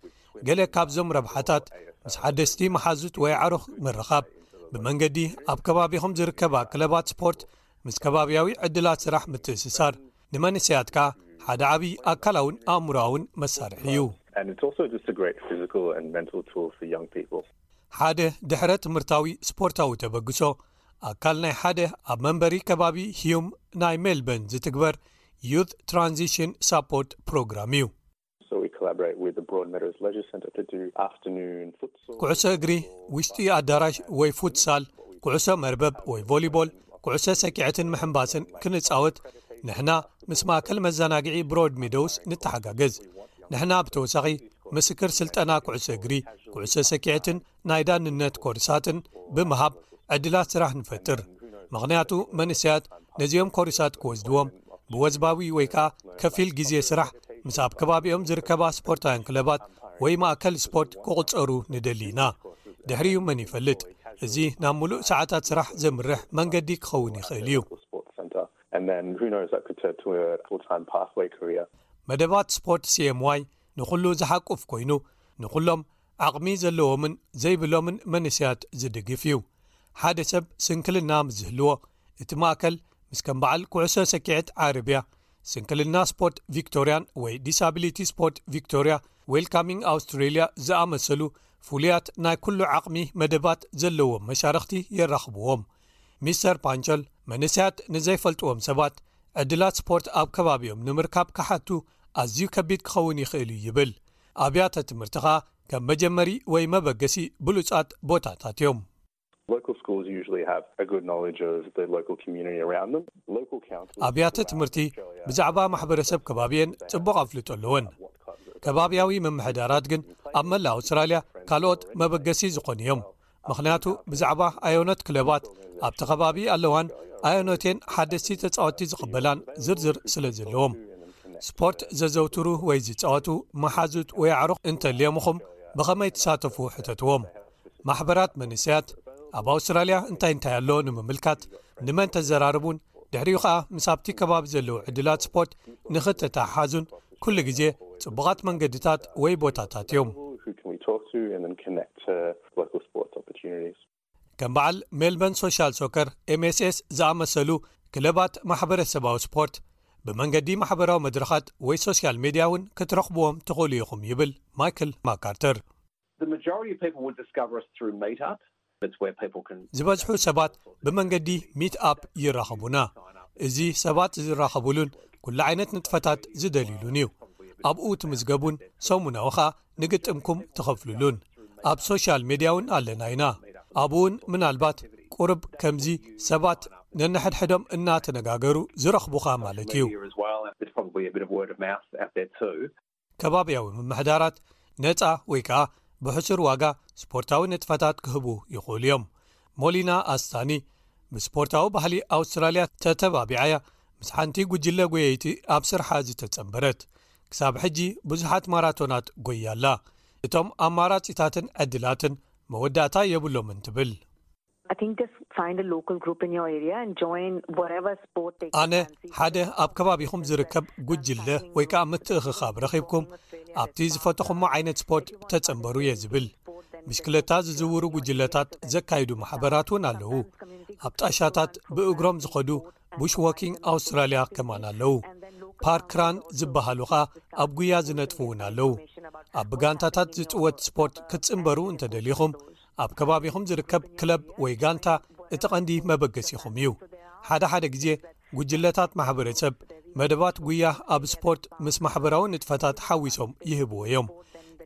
ገለ ካብዞም ረብሓታት ምስ ሓደስቲ መሓዙት ወይ ዓሩኽ ምርኻብ ብመንገዲ ኣብ ከባቢኹም ዝርከባ ክለባት ስፖርት ምስ ከባብያዊ ዕድላት ስራሕ ምትእስሳር ንመንሰያትካ ሓደ ዓብዪ ኣካላውን ኣእምሮኣውን መሳርሒ እዩ ሓደ ድሕረ ትምህርታዊ ስፖርታዊ ተበግሶ ኣካል ናይ ሓደ ኣብ መንበሪ ከባቢ ሂዩም ናይ ሜልበርን ዝትግበር ዩት ትራንዚሽን ሳፖርት ፕሮግራም እዩ። ኩዕሶ እግሪ ውሽጢ ኣዳራሽ ወይ ፉትሳል፣ ኩዕሶ መርበብ ወይ ቮሊቦል፣ ኩዕሶ ሰኪዐትን ምሕምባስን ክንፃወት ንሕና ምስ ማእከል መዘናግዒ ብሮድ ሚደውስ ንተሓጋገዝ። ንሕና ብተወሳኺ ምስክር ስልጠና ኩዕሶ እግሪ፣ ኩዕሶ ሰኪዐትን ናይ ዳንነት ኮርሳትን ብምሃብ ዕድላት ስራሕ ንፈጥር ምኽንያቱ መንእሰያት ነዚኦም ኮርሳት ክወስድዎም ብወዝባዊ ወይ ከኣ ከፊል ግዜ ስራሕ ምስ ኣብ ከባቢኦም ዝርከባ ስፖርታውያን ክለባት ወይ ማእከል ስፖርት ክቕፀሩ ንደሊ ኢና ድሕሪኡ መን ይፈልጥ እዚ ናብ ምሉእ ሰዓታት ስራሕ ዘምርሕ መንገዲ ክኸውን ይኽእል እዩ መደባት ስፖርት ሲኤምዋይ ንዅሉ ዝሓቁፍ ኮይኑ ንዅሎም ዓቕሚ ዘለዎምን ዘይብሎምን መንእሰያት ዝድግፍ እዩ። ሓደ ሰብ ስንክልና ምስ ዝህልዎ፣ እቲ ማእከል ምስ ከም በዓል ኩዕሶ ሰኪዔት ዓረብያ፣ ስንክልና ስፖርት ቪክቶርያን ወይ ዲሳቢሊቲ ስፖርት ቪክቶርያ ዌልካሚንግ ኣውስትሬልያ ዝኣመሰሉ ፍሉያት ናይ ኩሉ ዓቕሚ መደባት ዘለዎም መሻርኽቲ የራኽብዎም። ሚስተር ፓንቸል መንእሰያት ንዘይፈልጥዎም ሰባት ዕድላት ስፖርት ኣብ ከባቢኦም ንምርካብ ክሓቱ ኣዝዩ ከቢድ ክኸውን ይኽእል እዩ ይብል። ኣብያተ ትምህርቲ ኸኣ ከም መጀመሪ ወይ መበገሲ ብሉጻት ቦታታት እዮም። ኣብያተ ትምህርቲ ብዛዕባ ማሕበረሰብ ከባቢኤን ጽቡቕ ኣፍልጦ ኣለወን። ከባቢያዊ ምምሕዳራት ግን ኣብ መላእ ኣውስትራልያ ካልኦት መበገሲ ዝኾኑ እዮም። ምኽንያቱ ብዛዕባ ኣዮኖት ክለባት ኣብቲ ኸባቢ ኣለዋን ኣዮኖቴን ሓደስቲ ተፃወቲ ዝቕበላን ዝርዝር ስለ ዘለዎም ስፖርት ዘዘውትሩ ወይ ዝፃወቱ መሓዙት ወይ ኣዕሩኽ እንተልዮምኹም ብኸመይ ትሳተፉ ሕተትዎም ማሕበራት መንሰያት ኣብ ኣውስትራልያ እንታይ እንታይ ኣሎ ንምምልካት ንመን ተዘራርቡን ድሕሪኡ ኸዓ ምስ ኣብቲ ከባቢ ዘለዉ ዕድላት ስፖርት ንኽተተሓሓዙን ኩሉ ግዜ ጽቡቓት መንገድታት ወይ ቦታታት እዮም። ከም በዓል ሜልበን ሶሻል ሶከር፣ MSS፣ ዝኣመሰሉ ክለባት ማሕበረሰባዊ ስፖርት፣ ብመንገዲ ማሕበራዊ መድረኻት ወይ ሶሻል ሜድያ እውን ክትረኽብዎም ትኽእሉ ኢኹም ይብል ማይክል ማካርተር። ዝበዝሑ ሰባት ብመንገዲ ሚት ኣፕ ይራኸቡና እዚ ሰባት ዝራኸቡሉን ኩሉ ዓይነት ንጥፈታት ዝደልዩሉን እዩ ኣብኡ ትምዝገቡን ሰሙናዊ ኸኣ ንግጥምኩም ትኸፍልሉን ኣብ ሶሻል ሜድያ እውን ኣለና ኢና ኣብኡውን ምናልባት ቁርብ ከምዚ ሰባት ነንሕድሕዶም እናተነጋገሩ ዝረኽቡኻ ማለት እዩ። ከባብያዊ ምምሕዳራት ነጻ ወይ ከኣ ብሕሱር ዋጋ ስፖርታዊ ንጥፈታት ክህቡ ይኽእሉ እዮም ሞሊና ኣስታኒ ምስ ስፖርታዊ ባህሊ ኣውስትራልያ ተተባቢዓ እያ ምስ ሓንቲ ጉጅለ ጎየይቲ ኣብ ስርሓ ዝተጸንበረት ክሳብ ሕጂ ብዙሓት ማራቶናት ጎያኣላ እቶም ኣማራጺታትን ዕድላትን መወዳእታ የብሎምን ትብል ኣነ ሓደ ኣብ ከባቢኹም ዝርከብ ጉጅለ ወይ ከኣ ምትእኽኻብ ረኺብኩም ኣብቲ ዝፈተኹሞ ዓይነት ስፖርት ተጸንበሩ እየ ዝብል ምሽክለታ ዝዝውሩ ጉጅለታት ዘካይዱ ማሕበራት እውን ኣለዉ ኣብ ጣሻታት ብእግሮም ዝኸዱ ቡሽ ዎኪንግ ኣውስትራልያ ከማን ኣለዉ ፓርክራን ዝበሃሉ ኸኣ ኣብ ጉያ ዝነጥፉ እውን ኣለዉ ኣብ ብጋንታታት ዝጽወት ስፖርት ክትጽንበሩ እንተደሊኹም ኣብ ከባቢኹም ዝርከብ ክለብ ወይ ጋንታ እቲ ቐንዲ መበገሲኹም እዩ። ሓደ ሓደ ግዜ ጕጅለታት ማሕበረሰብ መደባት ጕያ ኣብ ስፖርት ምስ ማሕበራዊ ንጥፈታት ሓዊሶም ይህብዎ እዮም።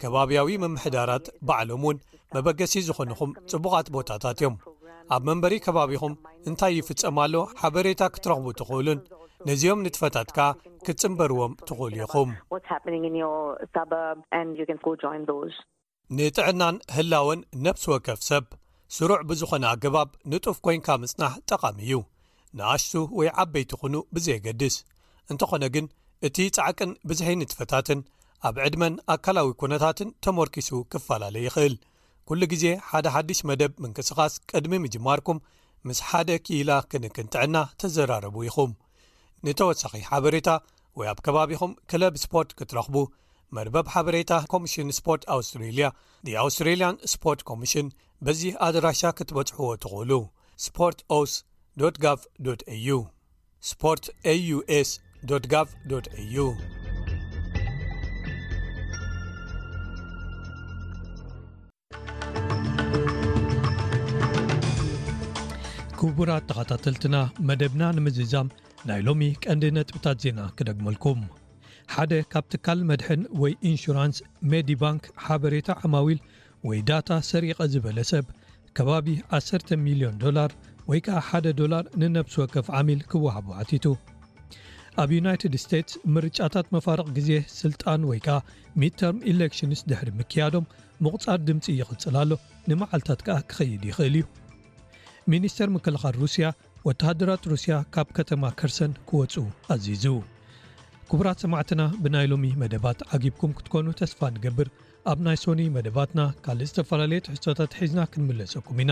ከባብያዊ ምምሕዳራት ባዕሎም እውን መበገሲ ዝዀኑኹም ጽቡቓት ቦታታት እዮም። ኣብ መንበሪ ከባቢኹም እንታይ ይፍጸም ኣሎ ሓበሬታ ክትረኽቡ ትኽእሉን ነዚኦም ንጥፈታት ከኣ ክትጽንበርዎም ትኽእሉ ኢኹም። ንጥዕናን ህላወን ነብሲ ወከፍ ሰብ ስሩዕ ብዝኾነ ኣገባብ ንጡፍ ኮይንካ ምጽናሕ ጠቓሚ እዩ ንኣሽቱ ወይ ዓበይቲ ኹኑ ብዘየገድስ እንተኾነ ግን እቲ ጻዕቅን ብዝሒ ንትፈታትን ኣብ ዕድመን ኣካላዊ ኩነታትን ተሞርኪሱ ክፈላለ ይኽእል ኩሉ ግዜ ሓደ ሓድሽ መደብ ምንቅስቓስ ቅድሚ ምጅማርኩም ምስ ሓደ ክኢላ ክንክን ጥዕና ተዘራረቡ ኢኹም ንተወሳኺ ሓበሬታ ወይ ኣብ ከባቢኹም ክለብ ስፖርት ክትረኽቡ መርበብ ሓበሬታ ኮሚሽን ስፖርት ኣውስትሬልያ ኣውስትራልያን ስፖርት ኮሚሽን በዚ ኣደራሻ ክትበጽሕዎ ትኽእሉ ስፖርት ኦስ ጋቭ ዩ ስፖርት aዩስ ጋቭ ዩ ክቡራት ተኸታተልትና መደብና ንምዝዛም ናይ ሎሚ ቀንዲ ነጥብታት ዜና ክደግመልኩም ሓደ ካብ ትካል መድሕን ወይ ኢንሹራንስ ሜዲ ባንክ ሓበሬታ ዓማዊል ወይ ዳታ ሰሪቐ ዝበለ ሰብ ከባቢ 1 ሚልዮን ዶላር ወይ ከዓ ሓደ ዶላር ንነብሲ ወከፍ ዓሚል ክወሃቡ ዓቲቱ ኣብ ዩናይትድ ስቴትስ ምርጫታት መፋርቕ ግዜ ስልጣን ወይ ከዓ ሚድተርም ኢሌክሽንስ ድሕሪ ምክያዶም ምቝጻር ድምጺ ይቕጽል ኣሎ፣ ንመዓልታት ከኣ ክኸይድ ይኽእል እዩ። ሚኒስተር ምክልኻል ሩስያ፣ ወተሃደራት ሩስያ ካብ ከተማ ከርሰን ክወጹ ኣዚዙ። ክቡራት ሰማዕትና ብናይ ሎሚ መደባት ዓጊብኩም ክትኮኑ ተስፋ ንገብር። ኣብ ናይ ሶኑይ መደባትና ካልእ ዝተፈላለየ ትሕዝቶታት ሒዝና ክንምለሰኩም ኢና።